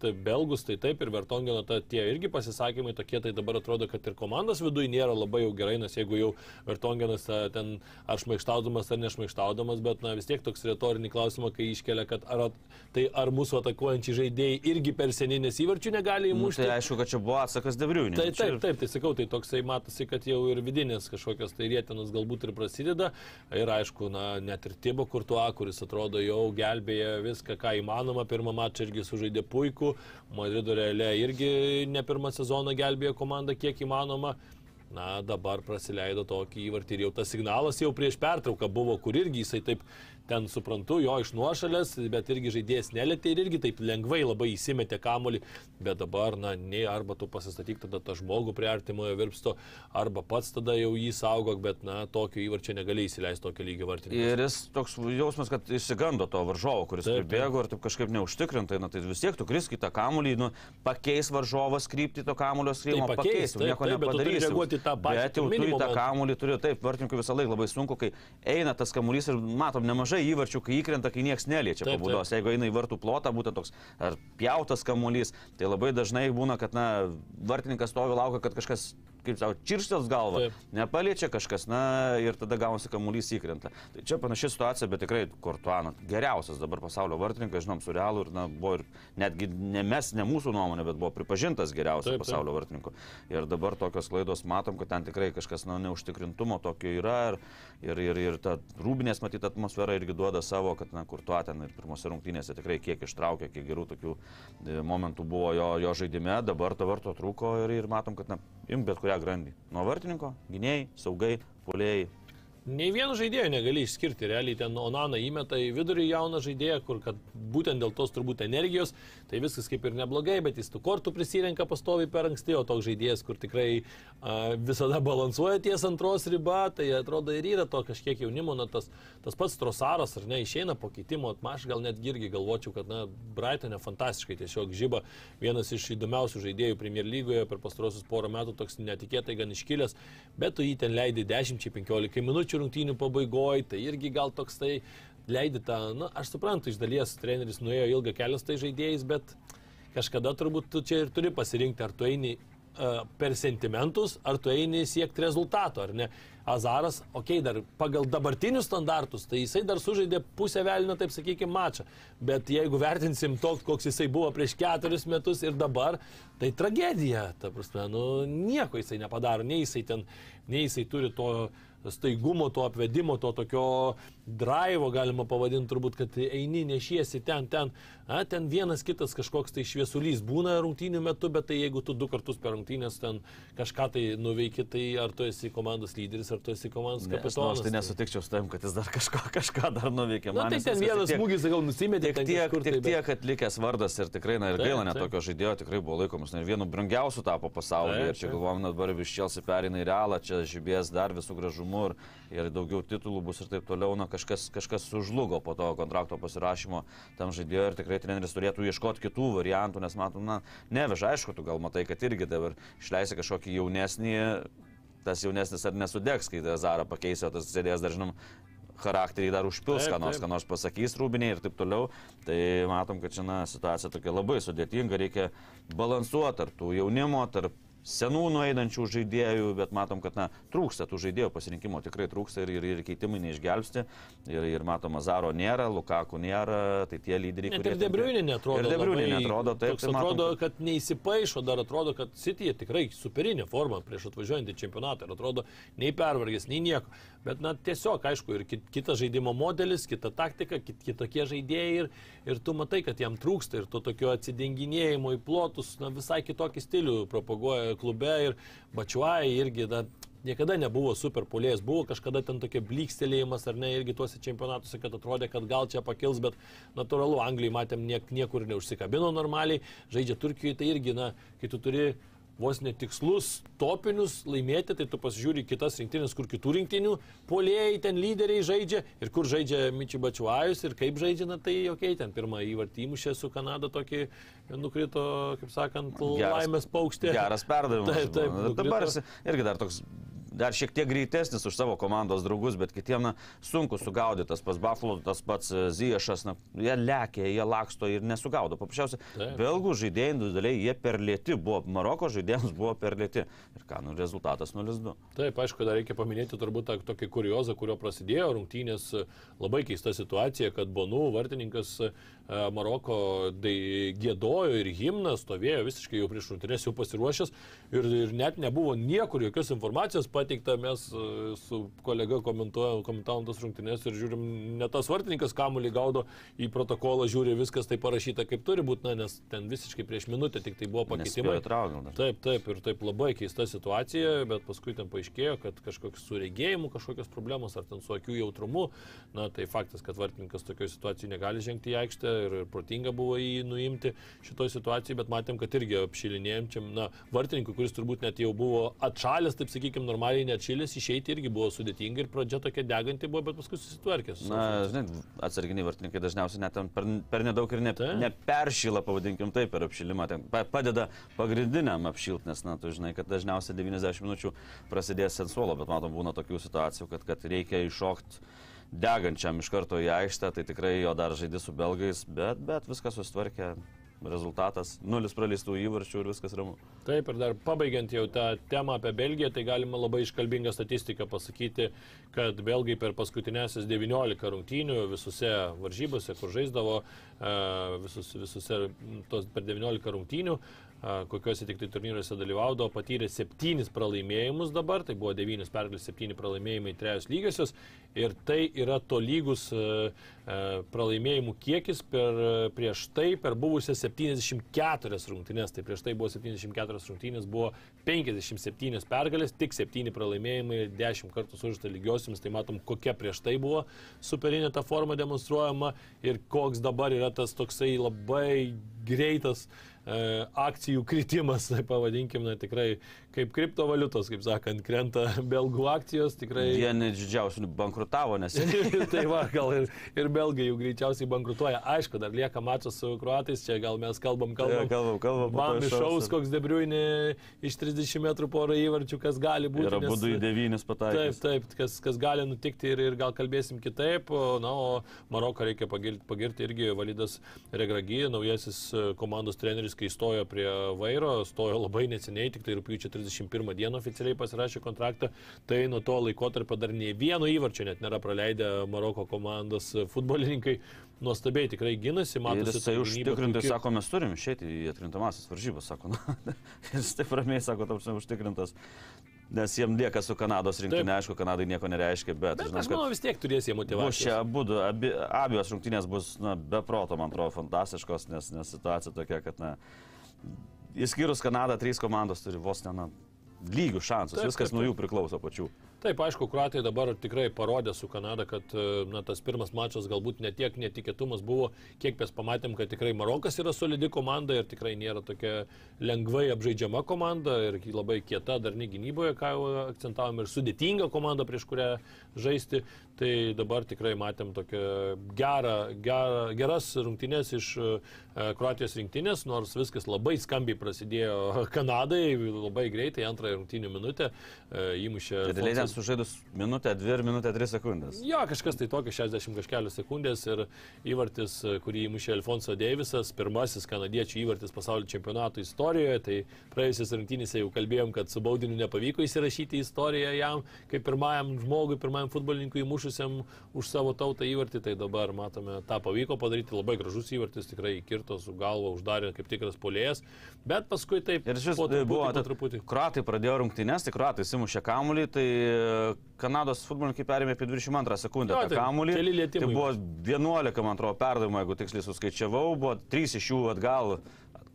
tai, belgus, tai taip ir Vertongeno ta, tie irgi pasisakymai tokie, tai dabar atrodo, kad ir komandos viduje nėra labai jau gerai, nes jeigu jau Vertongenas ten ar šmaištaudamas, ar nešmaištaudamas, bet na, vis tiek toks retorinį klausimą, kai iškelia, kad ar, tai ar mūsų atakuojančiai žaidėjai irgi per seniai nes įvarčių negali Nu, įmušti. tai aišku, kad čia buvo atsakas Debriunė. Tai taip, taip, tai sakau, tai toksai matosi, kad jau ir vidinės kažkokios tai rėtinos galbūt ir prasideda. Ir aišku, na, net ir Tibo Kurtuo, kuris atrodo jau gelbėja viską, ką įmanoma. Pirmą mačą irgi sužaidė puikų. Madrido realė irgi ne pirmą sezoną gelbėjo komandą kiek įmanoma. Na, dabar praleido tokį įvartį ir jau tas signalas jau prieš pertrauką buvo, kur irgi jisai taip ten suprantu, jo iš nuošalės, bet irgi žaidėjas nelėtė ir irgi taip lengvai labai įsimetė kamolį, bet dabar, na, nei arba tu pasistatyk tada tą žmogų prie artimojo virpsto, arba pats tada jau jį saugok, bet, na, tokio įvarčio negali įsileisti tokio lygio vartininkas. Ir jis toks jausmas, kad išsigando to varžovo, kuris Taip, pribėgo ir taip kažkaip neužtikrintai, na tai vis tiek tu krisk į tą kamulį, nu, pakeis varžovas kryptį to kamulio skrimo, Tai pakeis, pakeis, jau taip, nieko taip, bet turi reaguoti į tą pačią Bet jau tu pirminį į tą kamulį turi, taip, vartininkui visą laiką labai sunku, kai eina tas kamulys ir matom nemažai mažai įvarčių, kai įkrenta, kai niekas neliečia Taip, pabūdos. Jeigu eina į vartų plotą, būtent toks ar pjautas kamuolys, tai labai dažnai būna, kad na, vartininkas stovi laukia, kad kažkas kaip savo, čirštels galva, Taip. nepaliečia kažkas, na ir tada gaunasi kamuolys įkrenta. Tai čia panaši situacija, bet tikrai Kortuana geriausias dabar pasaulio vartininkas, žinom, su realu ir na, buvo ir netgi ne mes, ne mūsų nuomonė, bet buvo pripažintas geriausiu Taip, taip. pasaulio vartininku. Ir dabar tokios klaidos matom, kad ten tikrai kažkas na, neužtikrintumo tokio yra ir, ir, ir, ir ta rūbinės matyti atmosfera irgi duoda savo, kad na, Kurtuo ten ir pirmose rungtynėse tikrai kiek ištraukė, kiek gerų tokių e, momentų buvo jo, jo žaidime, dabar to varto trūko ir, ir matom, kad na, imk bet kurią grandį. Nuo vartininko, gynėjai, saugai, polėjai. Nei vieno žaidėjo negali išskirti, realiai ten Onana įmeta į vidurį jauną žaidėją, kur kad būtent dėl tos turbūt energijos, tai viskas kaip ir neblogai, bet jis tų kortų prisirenka pastovi per anksti, o toks žaidėjas, kur tikrai a, visada balansuoja ties antros riba, tai atrodo ir yra to kažkiek jaunimo, na tas, tas pats Trosaras ar ne, išeina po keitimo, aš gal net irgi galvočiau, kad na Brightonė fantastiškai tiesiog žyba, vienas iš įdomiausių žaidėjų Premier lygoje per pastarosius porą metų toks netikėtai gan iškilęs, bet tu jį ten leidai 10-15 minučių rungtynių pabaigoje, tai irgi gal toks tai leidi tą, na, aš suprantu, iš dalies treneris nuėjo ilgą kelią su tai žaidėjais, bet kažkada turbūt tu čia ir turi pasirinkti, ar tu eini uh, per sentimentus, ar tu eini siekti rezultato, ar ne. Azaras, okei, okay, dar pagal dabartinius standartus, tai jisai dar sužaidė pusę velnio, taip sakykime, mačą. Bet jeigu vertinsim toks, koks jisai buvo prieš keturis metus ir dabar, tai tragedija, ta prasme, nu, nieko jisai nepadaro, nei jisai ten, nei jisai turi to staigumo, to apvedimo, to tokio drivo, galima pavadinti turbūt, kad eini, nešiesi ten, ten, a, ten vienas kitas kažkoks tai šviesulys būna rungtynių metu, bet tai jeigu tu du kartus per rungtynės ten kažką tai nuveiki, tai ar tu esi komandos lyderis, ar tu esi komandos Ne, nu, kapitonas. aš tai nesutikčiau su tavim, kad jis dar kažko, kažką dar nuveikė. Na Man tai ten vienas smūgis, gal nusimetė, Tik tiek, kažkur tik tai, tiek atlikęs vardas ir tikrai, na ir Taip, gaila, net taip. tokio žaidėjo tikrai buvo laikomas. Na ir vienu brangiausiu tapo pasaulyje. Taip, Ir čia galvom, na dabar iš Čelsi perina į realą, čia žibės dar visų gražumų ir, ir daugiau titulų bus ir taip toliau. Na kažkas, kažkas sužlugo po to kontrakto pasirašymo tam žaidėjo ir tikrai treneris turėtų ieškoti kitų variantų, nes matom, na, neveža, aišku, tu gal matai, kad irgi dabar išleisi kažkokį jaunesnį, tas jaunesnis ar nesudegs, kai Zarą pakeisi, o tas sėdės dar žinom charakterį dar užpils, ką nors, ką nors pasakys rūbiniai ir taip toliau. Tai matom, kad čia na, situacija tokia labai sudėtinga, reikia balansuoti tarp tų jaunimo, tarp senų nueinančių žaidėjų, bet matom, kad na, trūksta tų žaidėjų pasirinkimo, tikrai trūksta ir, ir, ir keitimai neišgelbsti. Ir, ir matom, Zaro nėra, Lukaku nėra, tai tie lyderiai, Net ir Debriuinė netrodo. Ir Debriuinė netrodo, taip. Toks tai matom, atrodo, kad neįsipaišo, dar atrodo, kad City tikrai superinė forma prieš atvažiuojantį čempionatą ir atrodo nei pervargęs, nei nieko. Bet na tiesiog, aišku, ir kit- kitas žaidimo modelis, kita taktika, kit, kitokie žaidėjai ir, ir tu matai, kad jam trūksta ir to tokio atsidenginėjimo į plotus, na visai kitokį stilių propaguoja klube ir Bačiuai irgi, na, Niekada nebuvo super polės, buvo kažkada ten tokia blikstelėjimas ar ne, irgi tuose čempionatuose, kad atrodė, kad gal čia pakils, bet natūralu, Anglijai matėm niek, niekur neužsikabino normaliai, žaidžia Turkijoje, tai irgi, na, kai tu turi vos netikslus topinius laimėti, tai tu pasižiūri kitas rinktinės, kur kitų rinktinių polėjai ten lyderiai žaidžia ir kur žaidžia Miči Bačiuajus ir kaip žaidžia, na tai okay, ten pirmą įvartį įmušė su Kanada tokį nukrito, kaip sakant, Geras- laimės paukštė. Geras perdavimas. Taip, taip. Dabar nukrito. jis irgi dar toks dar šiek tiek greitesnis už savo komandos draugus, bet kitiem na, sunku sugaudyti. Tas pats Buffalo, tas pats e, Ziešas, na, jie lekia, jie laksto ir nesugaudo. Paprasčiausiai, belgų žaidėjai individualiai jie per lėti buvo, Maroko žaidėjams buvo per lėti. Ir ką, nu, rezultatas 0-2. Taip, aišku, dar reikia paminėti turbūt tą tokį kuriozą, kurio prasidėjo rungtynės e, labai keista situacija, kad Bonu vartininkas e, Maroko dai- gėdojo ir himną stovėjo visiškai jau prieš rungtynės jau pasiruošęs ir, ir net nebuvo niekur jokios informacijos pateikta, mes e, su kolega komentavom tas rungtynės ir žiūrim, ne tas vartininkas kamuolį gaudo į protokolą, žiūri viskas tai parašyta kaip turi būti, na, nes ten visiškai prieš minutę tik tai buvo pakeitimai. Taip, taip, ir taip labai keista situacija, bet paskui ten paaiškėjo, kad kažkoks su regėjimu, kažkokios problemos, ar ten su akių jautrumu, na tai faktas, kad vartininkas tokioje situacijoje negali žengti į aikštę ir, ir protinga buvo jį nuimti šitoje situacijoje, bet matėm, kad irgi apšilinėjom, na, vartininkui, kuris turbūt net jau buvo atšalęs, taip sakykime, normaliai neatšilęs, išeiti irgi buvo sudėtinga ir pradžia tokia deganti buvo, bet paskui susitvarkė. su Na, žinai, atsarginiai vartininkai dažniausiai net per, per nedaug ir ne, Taip. neperšyla, pavadinkim taip, per apšilimą. Ten pa- padeda pagrindiniam apšilti, nes, na, tu žinai, kad dažniausiai 90 minučių prasidės sensuolo, bet matom, būna tokių situacijų, kad, kad reikia iššokti degančiam iš karto į aikštę, tai tikrai jo dar žaidė su belgais, bet, bet viskas susitvarkė. Rezultatas - nulis praleistų įvarčių ir viskas ramu. Taip, ir dar pabaigiant jau tą temą apie Belgiją, tai galima labai iškalbingą statistiką pasakyti, kad belgai per paskutinėsias 19 rungtynių visose varžybose, kur žaisdavo, e, visus, visose tos per 19 rungtynių, kokiuose tik tai turnyruose dalyvaudavo, patyrė 7 pralaimėjimus dabar, tai buvo 9 pergalės, 7 pralaimėjimai, 3 lygiosios. Ir tai yra tolygus e, pralaimėjimų kiekis per, prieš tai per buvusias 74 rungtynės, tai prieš tai buvo 74 rungtynės, buvo 57 pergalės, tik 7 pralaimėjimai, 10 kartų sužaista lygiosiams, tai matom, kokia prieš tai buvo superinė ta forma demonstruojama ir koks dabar yra tas toksai labai greitas e, akcijų kritimas, tai pavadinkim, na tikrai kaip kriptovaliutos, kaip sakant, krenta belgų akcijos, tikrai... Vieni didžiausių bankrutavo, nes... tai va, gal ir, ir belgai jau greičiausiai bankrutuoja. Aišku, dar lieka mačas su kruatais, čia gal mes kalbam, kalbam. Ja, kalbam, kalbam. Man išaus, koks debriuinė iš 30 metrų porą įvarčių, kas gali būti. Ir abu į devynis pataikė. Taip, taip, kas, kas gali nutikti ir, ir gal kalbėsim kitaip. Na, o Maroką reikia pagirti, pagirti irgi Validas Regragi, naujasis komandos treneris, kai stojo prie vairo, stojo labai neseniai, tik tai rūpiučio 31 dieną oficialiai pasirašė kontraktą, tai nuo to laikotarpio dar nei vieno įvarčio net nėra praleidę Maroko komandos futbolininkai. Nuostabiai tikrai gynasi, matosi. Jisai užtikrintai, sako, mes turim išėti į atkrintamasis varžybas, sako, na, jis taip ramiai sako, tam užtikrintas. Nes jiem lieka su Kanados rinktinė, aišku, Kanadai nieko nereiškia, bet... Bet žinai, aš manau, vis tiek turės jie motivaciją. Bus čia abu, abi, abiejos rungtynės bus, na, be proto, man atrodo, fantastiškos, nes, nes situacija tokia, kad, na, Įskyrus Kanadą, trys komandos turi vos ne na, lygių šansus, taip, viskas taip, nuo jų priklauso pačių. Taip, aišku, Kroatija dabar tikrai parodė su Kanada, kad na, tas pirmas mačas galbūt netiek netikėtumas buvo, kiek mes pamatėm, kad tikrai Marokas yra solidi komanda ir tikrai nėra tokia lengvai apžaidžiama komanda ir labai kieta darni gynyboje, ką jau akcentavom, ir sudėtinga komanda, prieš kurią žaisti. Tai dabar tikrai matėm tokią gerą, gerą, geras rungtynės iš Kroatijos rinktinės, nors viskas labai skambiai prasidėjo Kanadai, labai greitai, antrąją rungtynių minutę įmušė. Tai sužaidus minutę, dvi ir minutę, tris sekundės. Jo, kažkas tai tokio 60 kažkelios sekundės ir įvartis, kurį įmušė Alfonso Deivisas, pirmasis kanadiečių įvartis pasaulio čempionato istorijoje. Tai praėjusias rungtynėse jau kalbėjom, kad su baudiniu nepavyko įsirašyti istoriją jam, kaip pirmajam žmogui, pirmajam futbolininkui įmušusiam už savo tautą įvartį. Tai dabar matome, tą pavyko padaryti, labai gražus įvartis, tikrai kirto su galva, uždarė kaip tikras polėjas. Bet paskui taip. Ir šis buvo, po truputį. Kruatai pradėjo rungtynės, tai kruatai simušė kamuolį, tai Kanados futbolininkai perėmė apie 22 sekundę jo, tą kamuolį. Tai buvo 11, man atrodo, perdavimo, jeigu tiksliai suskaičiavau, buvo 3 iš jų atgal,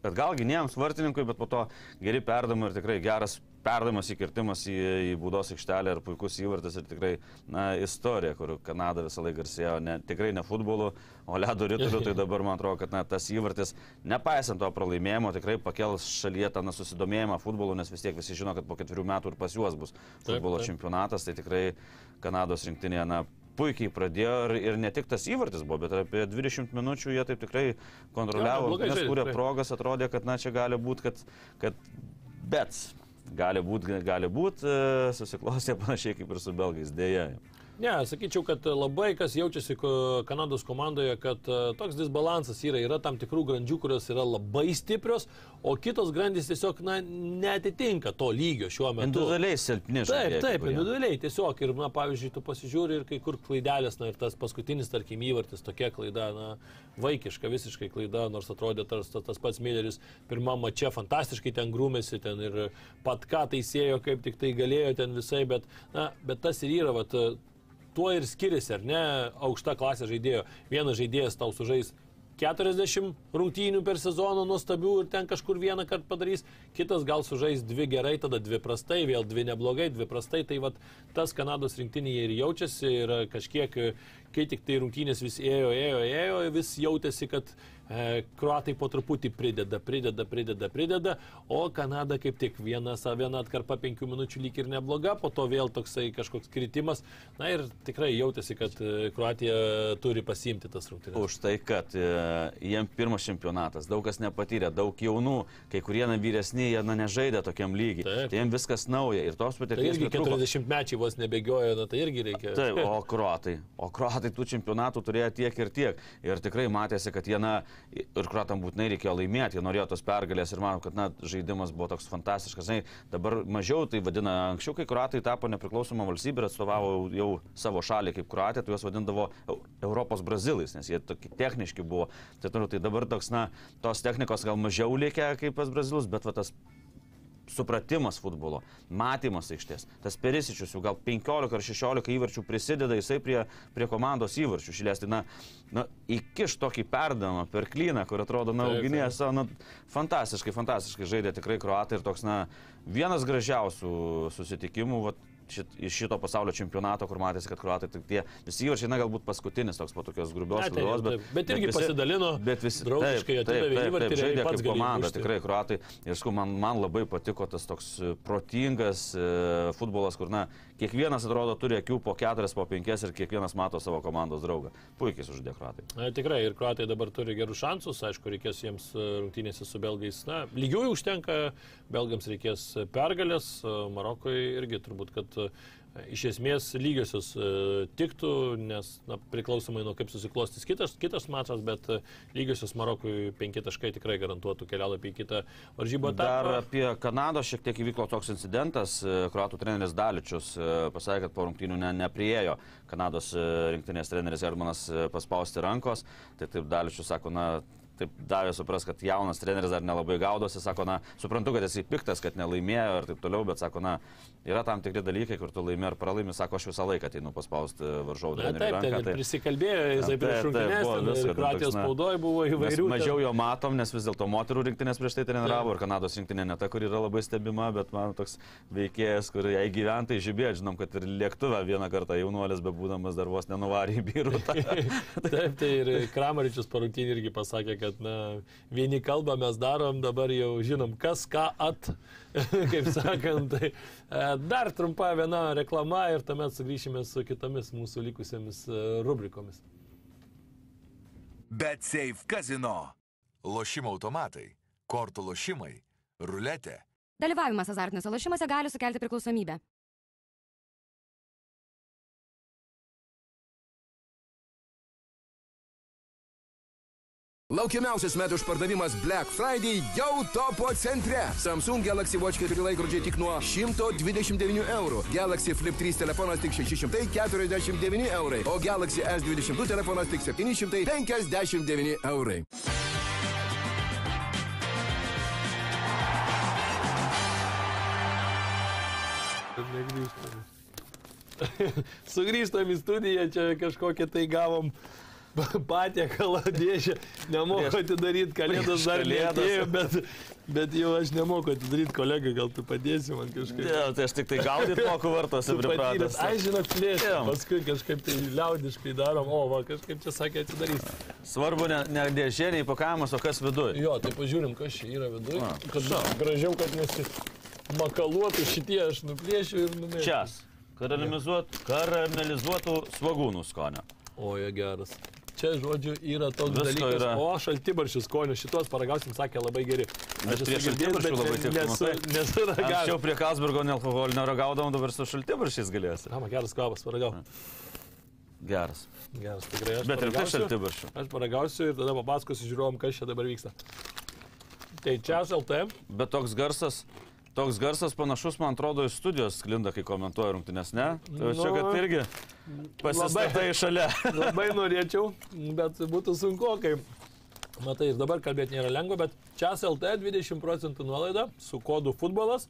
atgal gynėjams, vartininkui, bet po to geri perdavimai ir tikrai geras perdavimas įkirtimas į, į būdos aikštelę ir puikus įvartis ir tikrai na, istorija, kur Kanada visą laiką garsėjo ne, tikrai ne futbolu, o ledo rytuliu, tai dabar man atrodo, kad na, tas įvartis, nepaisant to pralaimėjimo, tikrai pakels šalyje tą susidomėjimą futbolu, nes vis tiek visi žino, kad po ketverių metų ir pas juos bus futbolo taip, taip. čempionatas, tai tikrai Kanados rinktinė na, puikiai pradėjo ir, ir ne tik tas įvartis buvo, bet apie 20 minučių jie taip tikrai kontroliavo, ja, nes kūrė progas, atrodė, kad na čia gali būti, kad, kad bet gali būti, gali būti, e, susiklostė panašiai kaip ir su belgais, dėja. Ne, sakyčiau, kad labai kas jaučiasi Kanados komandoje, kad e, toks disbalansas yra. Yra tam tikrų grandžių, kurios yra labai stiprios, o kitos grandys tiesiog na, netitinka to lygio šiuo metu. Individualiai silpni žaidėjai. Taip, taip, individualiai tiesiog. Ir, na, pavyzdžiui, tu pasižiūri ir kai kur klaidelės, na ir tas paskutinis, tarkim, įvartis, tokia klaida, na, vaikiška visiškai klaida, nors atrodė tas, tas, pats Milleris pirmam mače fantastiškai ten grūmėsi, ten ir pat ką teisėjo, kaip tik tai galėjo ten visai, bet, na, bet tas ir yra, vat, tuo ir skiriasi, ar ne, aukšta klasė žaidėjo. Vienas žaidėjas tau sužais 40 rungtynių per sezoną nuostabių ir ten kažkur vieną kartą padarys, kitas gal sužais dvi gerai, tada dvi prastai, vėl dvi neblogai, dvi prastai. Tai vat, tas Kanados rinktinėje ir jaučiasi ir kažkiek, kai tik tai rungtynės vis ėjo, ėjo, ėjo, vis jautėsi, kad E, Kruatai po truputį prideda, prideda, prideda, prideda, o Kanada kaip tik viena, viena atkarpa penkių minučių lyg ir nebloga, po to vėl toksai kažkoks kritimas. Na ir tikrai jautėsi, kad e, Kroatija turi pasiimti tas rungtynes. Už tai, kad e, jiem pirmas čempionatas, daug kas nepatyrė, daug jaunų, kai kurie na, vyresni, jie na, nežaidė tokiam lygiai. Taip. Tai jiems viskas nauja ir tos Tai patirties irgi pritrūko. 40 mečiai vos nebėgiojo, na tai irgi reikia. Taip, o kruatai. O kruatai tų čempionatų turėjo tiek ir tiek. Ir tikrai matėsi, kad jie, na, ir kruatam būtinai reikėjo laimėti, jie norėjo tos pergalės ir manau, kad, na, žaidimas buvo toks fantastiškas. Žinai, dabar mažiau tai vadina, anksčiau, kai kruatai tapo nepriklausoma valstybė ir atstovavo jau savo šalį kaip kruatė, tai juos vadindavo Eu- Europos brazilais, nes jie tokie techniški buvo. Tai, tai dabar toks, na, tos technikos gal mažiau likę kaip pas brazilus, bet va tas supratimas futbolo, matymas aikštės. Tas perisičius jau gal 15 ar 16 įvarčių prisideda jisai prie, prie komandos įvarčių. Šilės, tai na, na, įkiš tokį perdavimą per klyną, kur atrodo, na, Taip, auginėjas, na, fantastiškai, fantastiškai žaidė tikrai kruatai ir toks, na, vienas gražiausių susitikimų. Vat, šit, iš šito pasaulio čempionato, kur matėsi, kad kruatai tik tie visi įvarčiai, na galbūt paskutinis toks po tokios grubios klaidos, taip, bet irgi pasidalino, bet visi draugiškai atidavė įvartį ir žaidė kaip komanda, įmušti. tikrai kruatai. Ir sakau, man, man labai patiko tas toks e, protingas e, futbolas, kur, na, kiekvienas atrodo turi akių po keturias, po penkias ir kiekvienas mato savo komandos draugą. Puikiai sužaidė kruatai. Na, tikrai, ir kruatai dabar turi gerus šansus, aišku, reikės jiems e, rungtynėse su belgais. Na, lygiųjų užtenka, belgams reikės pergalės, e, Marokui irgi turbūt, kad iš esmės lygiosios e, tiktų, nes na, priklausomai nuo kaip susiklostys kitas, kitas mačas, bet e, lygiosios Marokui penki taškai tikrai garantuotų kelialapį į kitą varžybų Dar apie Kanadą šiek tiek įvyko toks incidentas. e, Kroatų treneris Daličius pasakė, kad po rungtynių ne, nepriejo Kanados rinktinės treneris Hermanas paspausti rankos. Tai taip Daličius sako, na, taip davė supras, kad jaunas treneris dar nelabai gaudosi, sako, na, suprantu, kad esi piktas, kad nelaimėjo ir taip toliau, bet sako, na, yra tam tikri dalykai, kur tu laimi ar pralaimi, sako, aš visą laiką ateinu paspausti varžovų trenerių taip, ranką. ir prisikalbėjo, jisai prieš ten Kroatijos spaudoje buvo įvairių. mažiau jo matom, nes vis dėlto moterų rinktinės prieš tai treniravo ir Kanados rinktinė ne ta, kur yra labai stebima, bet man toks veikėjas, kur jai gyventai žibėt, žinom, kad ir lėktuvę vieną kartą jaunuolis, be būdamas dar vos nenuvarė į birutą. Taip, tai ir Kramaričius parungtynį irgi pasakė, kad na, vieni kalbą mes darom, dabar jau žinom, kas ką at, kaip sakant. Tai, e, dar trumpa viena reklama ir tuomet sugrįšime su kitomis mūsų likusiamis e, rubrikomis. Bet Safe Casino. Lošimo automatai, kortų lošimai, ruletė. Dalyvavimas azartiniuose lošimuose gali sukelti priklausomybę. Laukiamiausias metų išpardavimas Black Friday jau topo centre. Samsung Galaxy Watch 4 laikrodžiai tik nuo 129 eurų. Galaxy Flip 3 telefonas tik 649 eurai. O Galaxy S22 telefonas tik 759 eurai. Sugrįžtam į studiją, čia kažkokią tai gavom patiekalą dėžę. Nemoku atidaryti, kalėdas dar neatėjo, bet, bet jau aš nemoku atidaryti, kolega, gal tu padėsi man kažkaip. Ne, tai aš tik tai gaudyti moku vartos ir Tu patyręs, pripratęs. ai žinok, plėsti. Paskui kažkaip tai liaudiškai darom, o va, kažkaip čia sakė atsidarys. Svarbu ne, ne dėžė, ne įpakavimas, o kas viduje. Jo, tai pažiūrim, kas čia yra viduje. Kad gražiau, kad nesimakaluotų šitie, aš nuplėšiu ir numėsiu. Karamelizuot, karamelizuotų svagūnų skonio. O, jie geras. Čia, žodžiu, yra toks Visko dalykas. yra. O, šaltibaršių skonio, šitos paragausim, sakė, labai geri. Bet prie šaltibarščių labai tiktų, nesu, matai? nesu Anksčiau ragavęs. prie Kalsburgo nealkoholinio ragaudavom, dabar su šaltibaršiais galėsi. Ama, geras kvapas, paragau. Geras. Geras, tikrai aš. Bet ir be paragausiu. šaltibarščių. Aš paragausiu ir tada papasakosiu žiūrovom, kas čia dabar vyksta. Tai čia SLT. Bet toks garsas, toks garsas panašus, man atrodo, iš studijos sklinda, kai komentuoja rungtynės, ne? Tai čia, Nu, kad irgi pasistatai šalia. Labai norėčiau, bet būtų sunku, kai... Matai, ir dabar kalbėti nėra lengva, bet čia SLT 20 procentų nuolaida su kodu futbolas.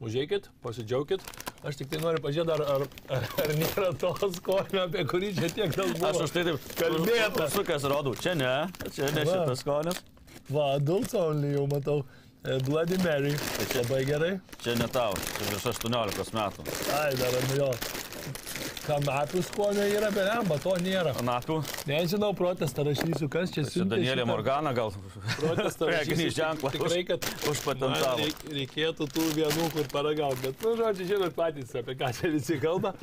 Užeikit, pasidžiaugkit. Aš tik tai noriu pažiūrėti, ar, ar, ar, ar nėra to skonio, apie kurį čia tiek daug buvo. Aš už tai taip Kalbėta. Sukęs rodau, čia ne, čia ne šitas skonis, Va, adults only jau matau. E, Bloody Mary. Labai gerai. čia ne tau, čia virš 18 metų. Ai, dar, nu jo. Kanapių skonio yra, belemba, to nėra. Kanapių. Nežinau, protestą rašysiu, kas čia Čia siunčia. Danielė šitą Morgana gal. Protestą rašysiu, ženklą Tikrai, kad užpatentavo. reikėtų tų vienų, kur paragauti. Bet, nu, žodžiu, žinot patys, apie ką čia visi kalba.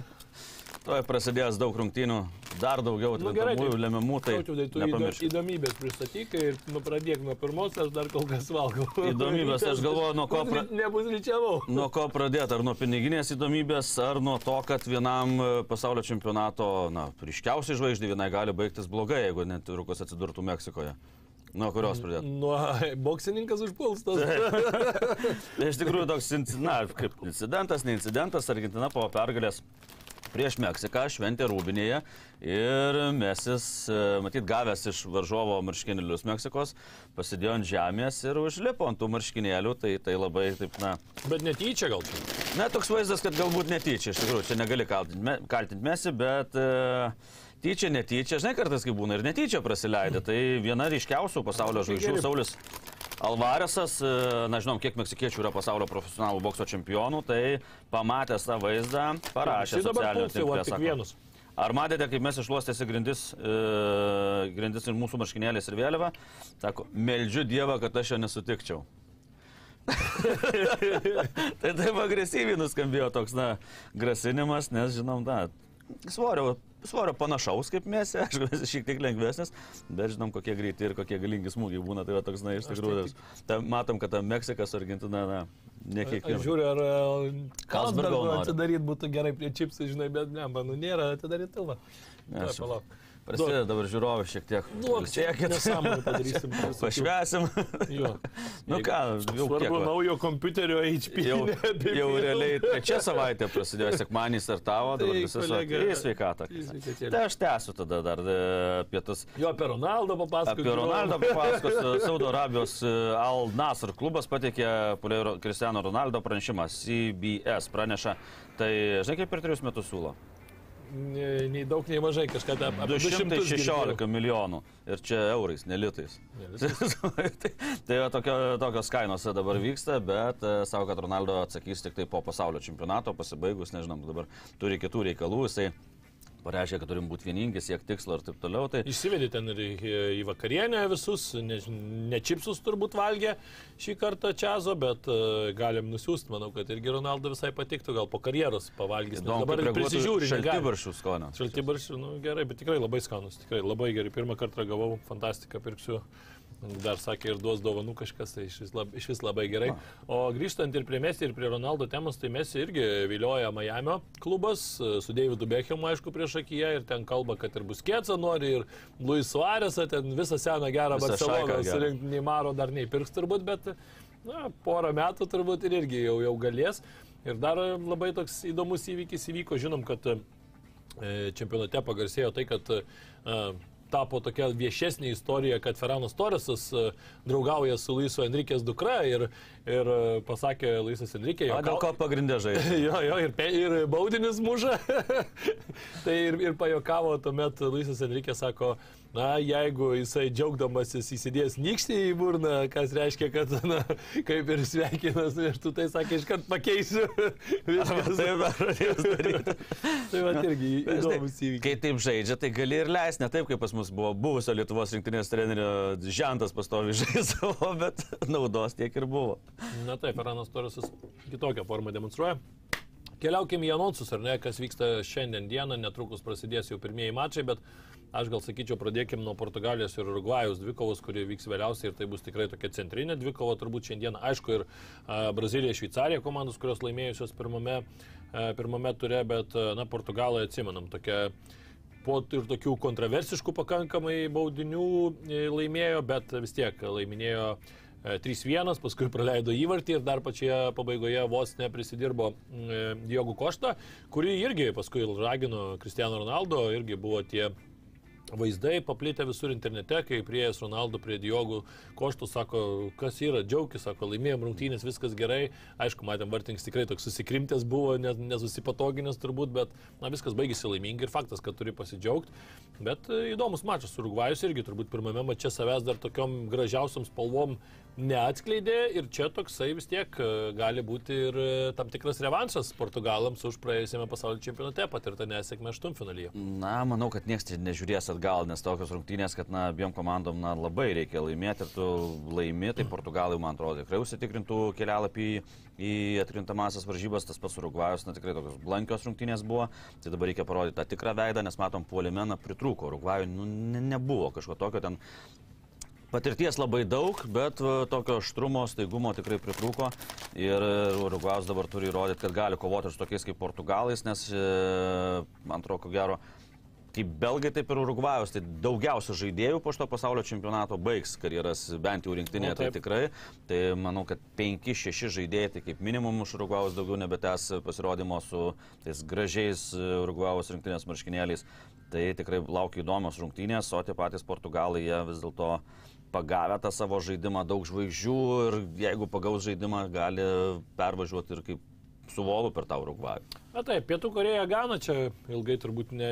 Tuoj prasidės daug rungtynių, dar daugiau Nu, atkrintamųjų tai- lemiamų, tai tai tu nepamiršk. įdomybės pristatyk ir nu, pradėk nuo pirmos, aš dar kol kas valgau. Įdomybės, aš galvoju, nuo ko pra-. Nuo ko pradėti? Ar nuo piniginės įdomybės, ar nuo to, kad vienam e, pasaulio čempionato, na, ryškiausiai žvaigždė vienai gali baigtis blogai, jeigu net rukas atsidurtų Meksikoje. Nuo kurios pradėti? Nuo boksininkas užpulstas. Tai iš tikrųjų toks, na, kaip incidentas, ne incidentas, Argentina po pergalės prieš Meksiką šventė Rūbinėje ir Mesis, e, matyt, gavęs iš varžovo marškinėlius Meksikos, pasidėjo ant žemės ir užlipo ant tų marškinėlių, tai tai labai taip, na, Bet netyčia gal. Na, toks vaizdas, kad galbūt netyčia, iš tikrųjų, čia negali kaltinti, me, kaltinti mesi, bet e, tyčia, netyčia, žinai, kartais kaip būna ir netyčia prasileidė. Tai viena ryškiausių pasaulio žvaigždžių, Gerai. Saulis Alvaresas, e, na, žinom, kiek meksikiečių yra pasaulio profesionalų bokso čempionų, tai pamatęs tą vaizdą, parašė socialinių tinklų. ar tik vienus. Ar matėte, kaip mes išluostėsi grindis, e, grindis ir mūsų marškinėlės ir vėliava? Sako, meldžiu Dievą, kad aš jo nesutikčiau. tai taip agresyviai nuskambėjo toks, na, grasinimas, nes žinom, na, svorio, svorio panašaus kaip mes, aišku, mes šiek tiek lengvesnis, bet žinom, kokie greiti ir kokie galingi smūgiai būna, tai va toks, na, iš tikrųjų, ta, matom, kad ta Meksika su Argentina, na, ne Aš kiekviena. žiūriu, ar Kalsbergo atidaryti būtų gerai prie čipsų, žinai, bet ne, man nėra atidaryti pilną. Ne, palauk. Prasideda dabar žiūrovai šiek tiek. Duok, čia Pailsėkit. nesąmonę padarysim. Pašvesim. Jo. nu ką, jau Svarbu kiek. naujo kompiuterio HP. Jau, jau realiai trečia savaitė prasidėjo, sekmanį startavo, dabar visas į sveikatėlę. Tai aš tęsiu tada dar e, apie tas. Jo, apie Ronaldo papasakok. Apie Ronaldo papasakosiu. Saudo Arabijos e, Al Nasr klubas pateikė Cristiano Ronaldo pranešimą. CBS praneša. Tai, žinai, kaip per trijus metus siūlo? Nei, daug, nei mažai, kažką apie 200 216 milijonų. Ir čia eurais, ne litais. tai tai tokio, tokios kainos dabar vyksta, bet e, savo, kad Ronaldo atsakys tik tai po pasaulio čempionato pasibaigus, nežinom, dabar turi kitų reikalų, jisai pareiškė, kad turim būti vieningi, siekti tikslo ir taip toliau. Tai Išsivedė ten ir į, vakarienę visus, ne, ne čipsus turbūt valgė šį kartą Čiazo, bet uh, galim nusiųsti, manau, kad irgi Ronaldo visai patiktų, gal po karjeros pavalgys. įdomu, dabar prisižiūri. negali. šaltibarščių skonio. Šaltibarščių, nu gerai, bet tikrai labai skanus, tikrai labai gerai. Pirmą kartą gavau, fantastiką pirksiu. Dar sakė ir duos dovanų kažkas, tai iš vis, lab, iš vis labai gerai. O grįžtant ir prie Messi, ir prie Ronaldo temos, tai Messi irgi vilioja Miami klubas, e, su Davidu Beckhamu, aišku, prieš akiją, ir ten kalba, kad ir Busketsa nori, ir Luis Suarezą, ten visą seną gerą Barceloną surinkti, nei Maro dar neįpirks turbūt, bet na, porą metų turbūt ir irgi jau, jau galės. Ir dar labai toks įdomus įvykis įvyko, žinom, kad e, čempionate pagarsėjo tai, kad e, tapo tokia viešesnė istorija, kad Feranas Torresas e, draugauja su Luiso Enrikės dukra ir, ir e, pasakė Luisas Enrikė, O dėl ko pagrindė žaidžia? Jo, jo, ir, pe- ir baudinis muža. tai ir, ir pajokavo tuomet Luisas Enrikė sako, na, jeigu jisai džiaugdamasis įsidės nykštį į burną, kas reiškia, kad, na, kaip ir sveikinas, ir tu tai sakė, iškart pakeisiu. Viskas. Taip, pradėjus daryti. tai va irgi įdomus įvykis. Kai taip žaidžia, tai gali ir leisti, ne taip kaip pas mus buvo buvusio Lietuvos rinktinės trenerio žentas pastovi žaisavo, bet naudos tiek ir buvo. Na taip, Feranas Torresas kitokią formą demonstruoja. Keliaukime į anonsus, ar ne, kas vyksta šiandien dieną, netrukus prasidės jau pirmieji mačai, bet aš gal sakyčiau, pradėkime nuo Portugalijos ir Urugvajos dvikovos, kurie vyks vėliausiai ir tai bus tikrai tokia centrinė dvikova, turbūt šiandien, aišku, ir a, Brazilija, Šveicarija komandos, kurios laimėjusios pirmame, a, pirmame ture, bet, a, na, Portugalai atsimenam, tokia po ir tokių kontroversiškų pakankamai baudinių e, laimėjo, bet vis tiek laiminėjo e, 3-1, paskui praleido įvartį ir dar pačioje pabaigoje vos neprisidirbo mm, Diogo Košta, kurį irgi paskui ragino Cristiano Ronaldo, irgi buvo tie vaizdai paplitę visur internete, kai prieėjęs Ronaldo prie Diogų koštų, sako, kas yra, džiaugis, sako, laimėjom rungtynės, viskas gerai. Aišku, matėm, Vartings tikrai toks susikrimtęs buvo, nes- nesusipatoginęs turbūt, bet na, viskas baigėsi laimingai ir faktas, kad turi pasidžiaugti. Bet e, įdomus mačas Urugvajus irgi turbūt pirmame mače savęs dar tokiom gražiausiam spalvom neatskleidė ir čia toksai vis tiek e, gali būti ir e, tam tikras revanšas Portugalams už praėjusiame pasaulio čempionate patirtą nesėkmę aštuntfinalyje. Na, manau, kad niekas nežiūrės atgal, nes tokios rungtynės, kad, na, abiem komandom, na, labai reikia laimėti ir tu laimi, tai Portugalai, man atrodo, tikrai užsitikrintų kelialapį į, atkrintamasias varžybas, tas pats Urugvajus, na, tikrai tokios blankios rungtynės buvo, tai dabar reikia parodyti tą tikrą veidą, nes matom, puolime, na, pritrūko, Urugvajui, nu, ne, nebuvo kažko tokio ten. Patirties labai daug, bet tokio aštrumo, staigumo tikrai pritrūko ir Urugvajus dabar turi įrodyti, kad gali kovoti ir su tokiais kaip Portugalais, nes, e, man atrodo, ko gero, kaip belgai, taip ir Urugvajus, tai daugiausia žaidėjų po šito pasaulio čempionato baigs karjeras bent jau rinktinėje, O, tai tikrai. Tai manau, kad 5-6 žaidėjai, tai kaip minimum už Urugvajus daugiau nebetęs pasirodymo su tais gražiais Urugvajus rinktinės marškinėliais. Tai tikrai laukia įdomios rungtynės, o tie patys Portugalai, jie vis dėlto pagavę tą savo žaidimą, daug žvaigždžių ir jeigu pagaus žaidimą, gali pervažiuoti ir kaip su volu per tą Urugvajų. Na taip, Pietų Koreja Gana čia ilgai turbūt ne,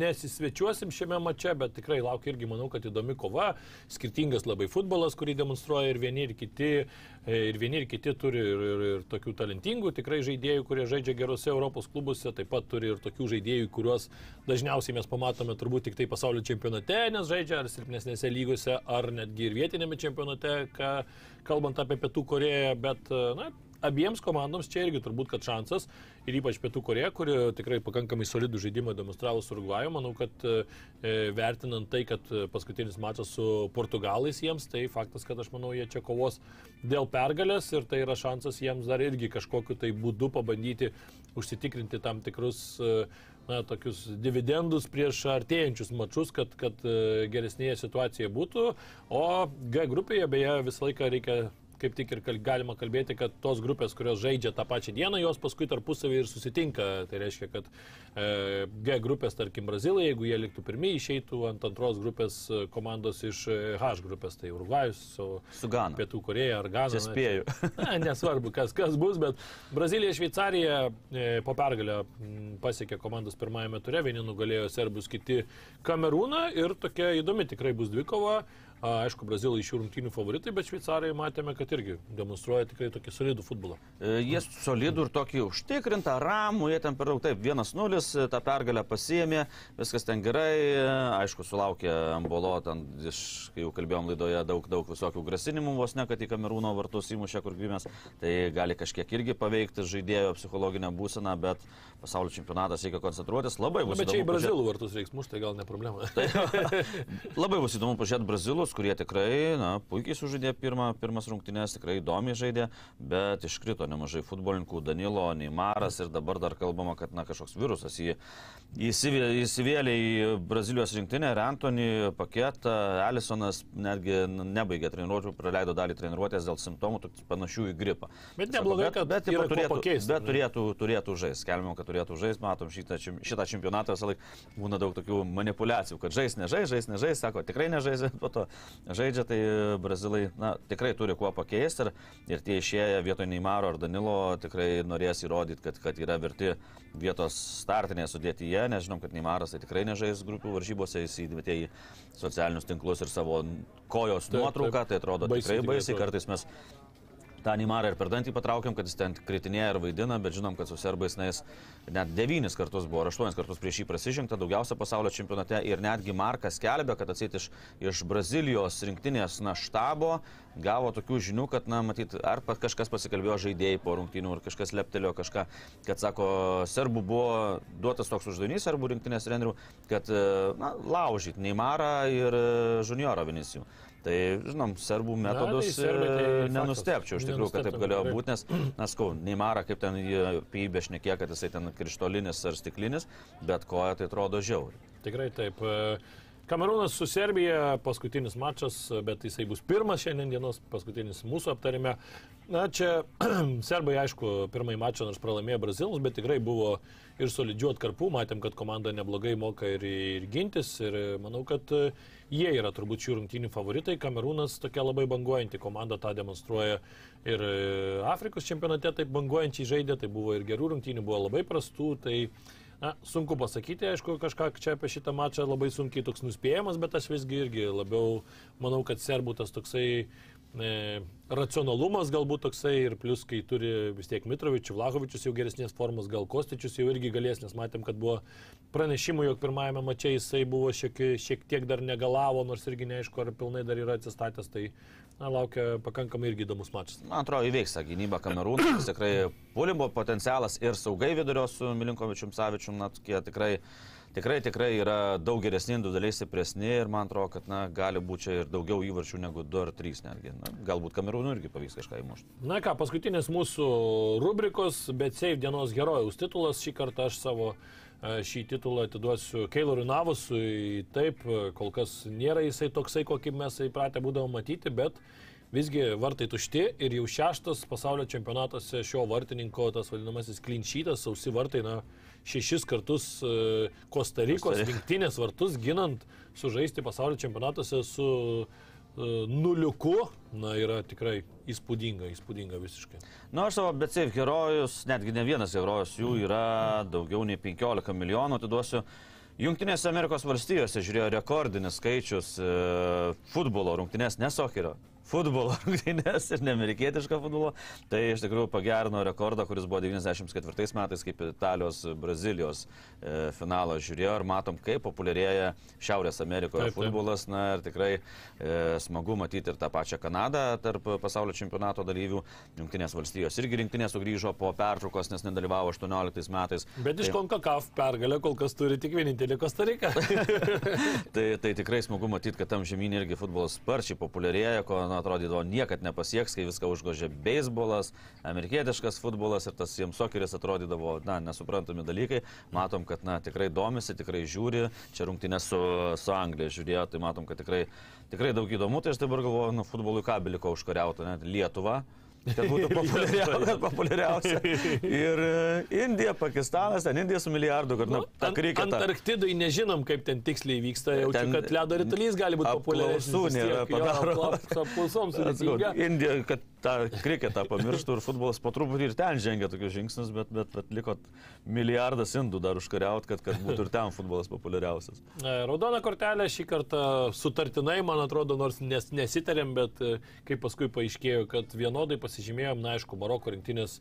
nesisvečiuosim šiame mače, bet tikrai laukia irgi, manau, kad įdomi kova, skirtingas labai futbolas, kurį demonstruoja ir vieni ir kiti, e, ir vieni ir kiti turi ir, ir, ir tokių talentingų tikrai žaidėjų, kurie žaidžia gerose Europos klubuose, taip pat turi ir tokių žaidėjų, kuriuos dažniausiai mes pamatome turbūt tik tai pasaulio čempionate, nes žaidžia ar silpnesnėse lygose, ar netgi ir vietinėme čempionate, ką, kalbant apie Pietų Koreją, bet, e, na, abiems komandoms čia irgi turbūt, kad šansas ir ypač Pietų Koreja, kuri tikrai pakankamai solidų žaidimą demonstravo su Urugvaju, manau, kad e, vertinant tai, kad e, paskutinis mačas su Portugalais jiems, tai faktas, kad aš manau, jie čia kovos dėl pergalės ir tai yra šansas jiems dar irgi kažkokiu tai būdu pabandyti užsitikrinti tam tikrus e, na, tokius dividendus prieš artėjančius mačus, kad, kad e, geresnėje situacijoje būtų. O G grupėje beje visą laiką reikia kaip tik ir galima kalbėti, kad tos grupės, kurios žaidžia tą pačią dieną, jos paskui tarpusavį ir susitinka. Tai reiškia, kad e, G grupės, tarkim, Brazilai, jeigu jie liktų pirmieji, išeitų ant antros grupės e, komandos iš e, H grupės, tai Urugvajus, su Su Gana. Pietų Koreja ar Gana. Čia spėju. Na, nesvarbu, kas, kas bus, bet Brazilija, Šveicarija e, po pergalę pasiekė komandos pirmajame ture, vieni nugalėjo serbus, kiti Kamerūną ir tokia įdomi tikrai bus dvikova. Aišku, Brazilai iš šių rungtynių favoritai, bet šveicarai matėme, kad irgi demonstruoja tikrai tokį solidų futbolą. E, Jie solidų ir tokį užtikrintą, ramų, jie ten per daug, taip, 1-0, e, tą pergalę pasiemė, viskas ten gerai, e, aišku, sulaukė Ambolo, ten, iš, kai jau kalbėjom laidoje, daug, daug visokių grasinimų, vos ne, kad į Kamerūno vartus įmušė, kur gimęs, tai gali kažkiek irgi paveikti žaidėjo psichologinę būseną, bet pasaulio čempionatas reikia koncentruotis, labai bus bet čia į įdomu Brazilų vartus reiks mušti, tai gal ne problema. Labai bus įdomu pažiūrėti Brazilus, kurie tikrai na, puikiai sužaidė pirmą, pirmas rungtynės, tikrai įdomiai žaidė, bet iškrito nemažai futbolininkų, Danilo, Neimaras ir dabar dar kalbama, kad na, kažkoks virusas jį įsivė- įsivėlė į Brazilijos rinktinę. Ir Antony paketą, Elisonas netgi nebaigė treniruočių, praleido dalį treniruotės dėl simptomų panašių į gripą. Bet neblogai, bet, kad bet, ko turėtų, pakeist, bet turėtų, turėtų žaisti, skelbiam, kad turėtų žaisti, matom šitą, šitą čempionatą visą laiką būna daug tokių manipulacijų, kad žais, nežais, žais, nežais, sako, tikrai nežais, bet po to žaidžia, tai brazilai, na, tikrai turi kuo pakeisti ir, ir tie išėję vietoj Neymaro ar Danilo tikrai norės įrodyti, kad, kad yra verti vietos startinėje sudėtyje, nes žinom, kad Neymaras tai tikrai nežais grupių varžybose, jis įdvėtė į socialinius tinklus ir savo kojos Taip, nuotrauką, taip. tai atrodo Baisiai tikrai baisiai, kartais mes tą Nimarą ir per dantį patraukiam, kad jis ten kritinėja ir vaidina, bet žinom, kad su serbais jis net devynis kartus buvo, aštuonis kartus prieš jį prasižengta, daugiausia pasaulio čempionate ir netgi Markas skelbė, kad atsit iš, iš Brazilijos rinktinės na štabo gavo tokių žinių, kad, na, matyt, ar kažkas pasikalbėjo žaidėjai po rungtynių, ar kažkas leptelio kažką, kad, sako, serbų buvo duotas toks uždavinys, serbų rinktinės trenerių, kad, e, na, laužyti Neimarą ir e, Juniorą Vinicijų. Tai, žinom, serbų Na, metodus tai serbai tai e, nenustepčiau iš tikrųjų, kad taip galėjo būti, nes, na, skau, Neymara, kaip ten apie jį bešnekė, kad jisai ten krištolinis ar stiklinis, bet koja tai atrodo žiauri. Tikrai taip. e, Kamerūnas su Serbija, paskutinis mačas, bet jisai bus pirmas šiandien dienos, paskutinis mūsų aptarime. Na, čia serbai, aišku, pirmąjį mačą nors pralaimėjo Brazilus, bet tikrai buvo ir solidžių atkarpų, matėm, kad komanda neblogai moka ir, ir gintis ir manau, kad jie yra turbūt šių rungtynių favoritai. Kamerūnas tokia labai banguojanti komanda tą demonstruoja ir Afrikos čempionate taip banguojančiai žaidė, tai buvo ir gerų rungtynių, buvo labai prastų. Tai, Na, sunku pasakyti, aišku, kažką čia apie šitą mačą labai sunkiai toks nuspėjamas, bet aš visgi irgi labiau manau, kad serbų tas toksai e, racionalumas galbūt toksai ir plus, kai turi vis tiek Mitrovičius, Vlahovičius jau geresnės formos, gal Kostičius jau irgi galės, nes matėm, kad buvo pranešimų, jog pirmajame mače jisai buvo šiek, šiek tiek dar negalavo, nors irgi neaišku, ar pilnai dar yra atsistatęs, tai na, laukia pakankamai irgi įdomus mačas. Man atrodo, įveiks tą gynybą Kamerūnas, tikrai puolimo potencialas ir saugai vidurio su Milinkovičium Savičium, na, tokie tikrai tikrai, tikrai yra daug geresni, individualiai stipresni ir man atrodo, kad na, gali būti čia ir daugiau įvarčių negu 2 ar 3 netgi. Na, galbūt Kamerūnų irgi pavyks kažką įmušti. Na ką, paskutinės mūsų rubrikos, bet Save dienos herojaus titulas šį kartą aš savo šį titulą atiduosiu Keilorui Navusui. Taip, kol kas nėra jisai toksai, kokį mes įpratę būdavom matyti, bet Visgi vartai tušti ir jau šeštas pasaulio čempionatuose šio vartininko, tas vadinamasis klinčytas, sausi vartai, na, šešis kartus uh, Kostarikos rinktinės vartus ginant, sužaisti pasaulio čempionatuose su nuliuku, na, yra tikrai įspūdinga, įspūdinga visiškai. Na, aš savo BCF herojus, netgi ne vienas herojus, jų yra daugiau nei 15 milijonų, atiduosiu. Junktinėse Amerikos valstijose žiūrėjo rekordinis skaičius e, futbolo rungtynės, nesokerio, futbolo rungtynės ir neamerikietišką futbolą. Tai iš tikrųjų pagerino rekordą, kuris buvo 94 metais, kaip Italijos Brazilijos e, finalą žiūrėjo ir matom, kaip populiarėja Šiaurės Amerikoje taip, taip. futbolas. Na ir tikrai e, smagu matyti ir tą pačią Kanadą tarp pasaulio čempionato dalyvių. Junktinės valstijos irgi rinktinė sugrįžo po pertraukos, nes nedalyvavo 18 metais. Bet iš tai... Konkakaf pergalę kol kas turi tik vienintelį Kostarika. tai, tai tikrai smagu matyti, kad tam žemynė irgi futbolas sparčiai populiarėja, ko na, atrodydavo niekad nepasieks, kai viską užgožė beisbolas, amerikietiškas futbolas ir tas jiems sokeris atrodydavo, na, nesuprantami dalykai. Matom, kad, na, tikrai domisi, tikrai žiūri, čia rungtynė su, su Anglija žiūrėjo, tai matom, kad tikrai, tikrai daug įdomu, tai aš dabar galvoju, nu, futbolui ką beliko užkariauti, net Lietuva kad būtų populiariausia. populiariausia. Ir e, Indija, Pakistanas, ten Indija su milijardu, kad, nu, ta kriketa. Antarktidai nežinom, kaip ten tiksliai vyksta, jaučiu, ten, kad ledo rytulys gali būti populiaresnis. Apklausų nėra padaroma. Apklausoms. Indija, kad tą kriketą pamirštų ir futbolas po truputį ir ten žengia tokius žingsnius, bet, bet, bet liko milijardas indų dar užkariauti, kad, kad būtų ir ten futbolas populiariausias. E, raudona kortelė šį kartą sutartinai, man atrodo, nors nes, nesitarėm, bet e, kaip paskui paaiškėjo, kad vienodai pasižymėjom, na aišku, Maroko rinktinės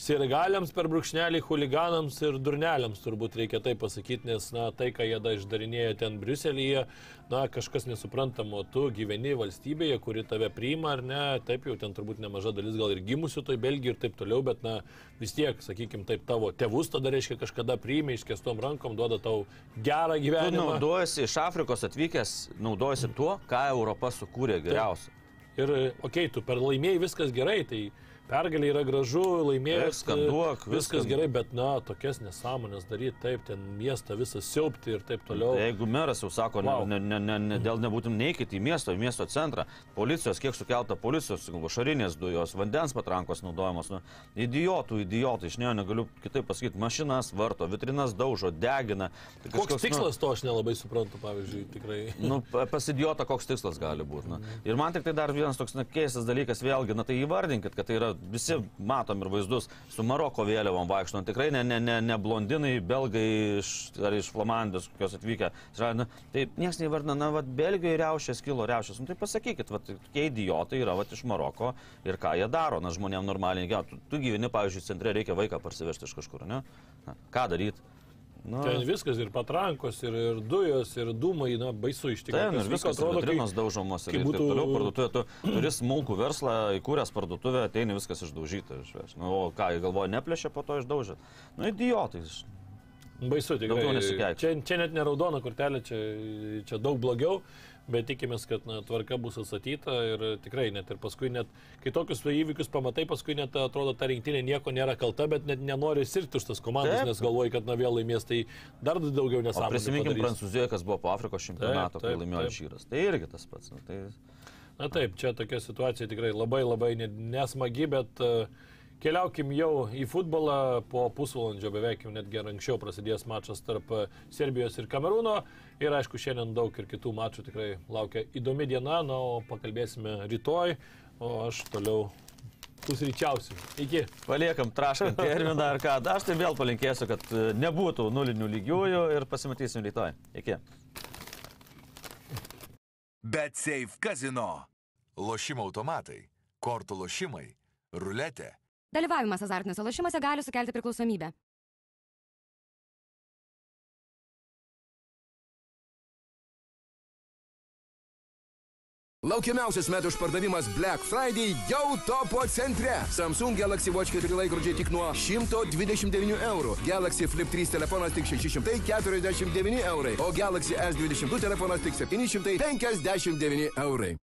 sirgaliams per brūkšnelį, huliganams ir durneliams turbūt reikia tai pasakyti, nes na, tai, ką jie da išdarinėjo ten Briuselyje, na, kažkas nesuprantamo, tu gyveni valstybėje, kuri tave priima ar ne, taip jau ten turbūt nemaža dalis gal ir gimusių toj Belgijoje ir taip toliau, bet na, vis tiek, sakykime, taip tavo tėvus tada reiškia kažkada priimė iškestom rankom, duoda tau gerą gyvenimą. Tu naudojasi iš Afrikos atvykęs, naudojasi tuo, ką Europa sukūrė geriausia. Taip. Ir, okei, okay, tu per laimėjai viskas gerai, tai Pergalė yra gražu, laimėjęs. Skanduok, viskas, viskas gerai, bet, na, tokias nesąmonės daryti, taip, ten miestą visą siaupti ir taip toliau. Jeigu meras jau sako, wow. ne, ne, ne, ne, dėl nebūtum neikite į miesto, į miesto centrą, policijos, kiek sukelta policijos, šarinės dujos, vandens patrankos naudojamos, nu, idiotų, idiotai, iš ne, negaliu kitaip pasakyti, mašinas varto, vitrinas daužo, degina. Tai koks kažkoks, tikslas nu, to aš nelabai suprantu, pavyzdžiui, tikrai. Nu, pas idiotą koks tikslas gali būti. Na. Ir man tik tai dar vienas toks na, keistas dalykas, vėlgi, na tai įvardinkit, kad tai yra visi matom ir vaizdus su Maroko vėliavom vaikštant. Tikrai ne, ne, ne, ne blondinai, belgai iš, ar iš Flamandijos, kokios atvykę. Na, tai niekas neįvardina, na, va, Belgijoje riaušės kilo riaušės. Nu, tai pasakykit, va, tokie idiotai yra va, iš Maroko ir ką jie daro, na, žmonėms normaliai. Ja, tu, tu gyveni, pavyzdžiui, centre reikia vaiką parsivežti iš kažkur, ne? Na, ką daryti? Nu, Ten viskas ir patrankos, ir, ir dujos, ir dūmai, na, baisu iš tikrųjų. Taip, ir viskas atrodo, vitrinos daužomos ir būtų... taip toliau parduotuvė. Tu turi smulkų verslą, įkūręs parduotuvę, ateini viskas išdaužyta. Išveš. Nu, o ką, jie galvoja, neplėšė, po to išdaužė. Nu, idiotai. Baisu, tikrai. Čia, čia net ne raudona kortelė, čia, čia daug blogiau. Bet tikimės, kad na, tvarka bus atstatyta ir tikrai net ir paskui net, kai tokius įvykius pamatai, paskui net atrodo ta rinktinė nieko nėra kalta, bet net nenori sirgti už tas komandas, Taip. nes galvoji, kad na vėl laimės, tai dar daugiau nesąmonės. prisiminkim Prancūzijoje, kas buvo po Afrikos čempionato, Taip, kai taip, laimėjo taip. Žyras. Tai irgi tas pats. Nu, tai... Na taip, čia tokia situacija tikrai labai labai ne- nesmagi, bet uh, keliaukim jau į futbolą. Po pusvalandžio beveik jau netgi anksčiau prasidės mačas tarp e, Serbijos ir Kamerūno. Ir aišku, šiandien daug ir kitų mačų tikrai laukia įdomi diena, na, o pakalbėsime rytoj, o aš toliau pusryčiausiu. Iki. Paliekam traškant terminą ar ką. Aš tai vėl palinkėsiu, kad e, nebūtų nulinių lygiųjų ir pasimatysim rytoj. Iki. Bet Safe Casino. Lošimo automatai, kortų lošimai, ruletė. Dalyvavimas azartiniuose lošimuose gali sukelti priklausomybę. Laukiamiausias metų išpardavimas Black Friday jau topo centre. Samsung Galaxy Watch 4 laikrodžiai tik nuo 129 eurų. Galaxy Flip 3 telefonas tik 649 eurai. O Galaxy S22 telefonas tik 759 eurai.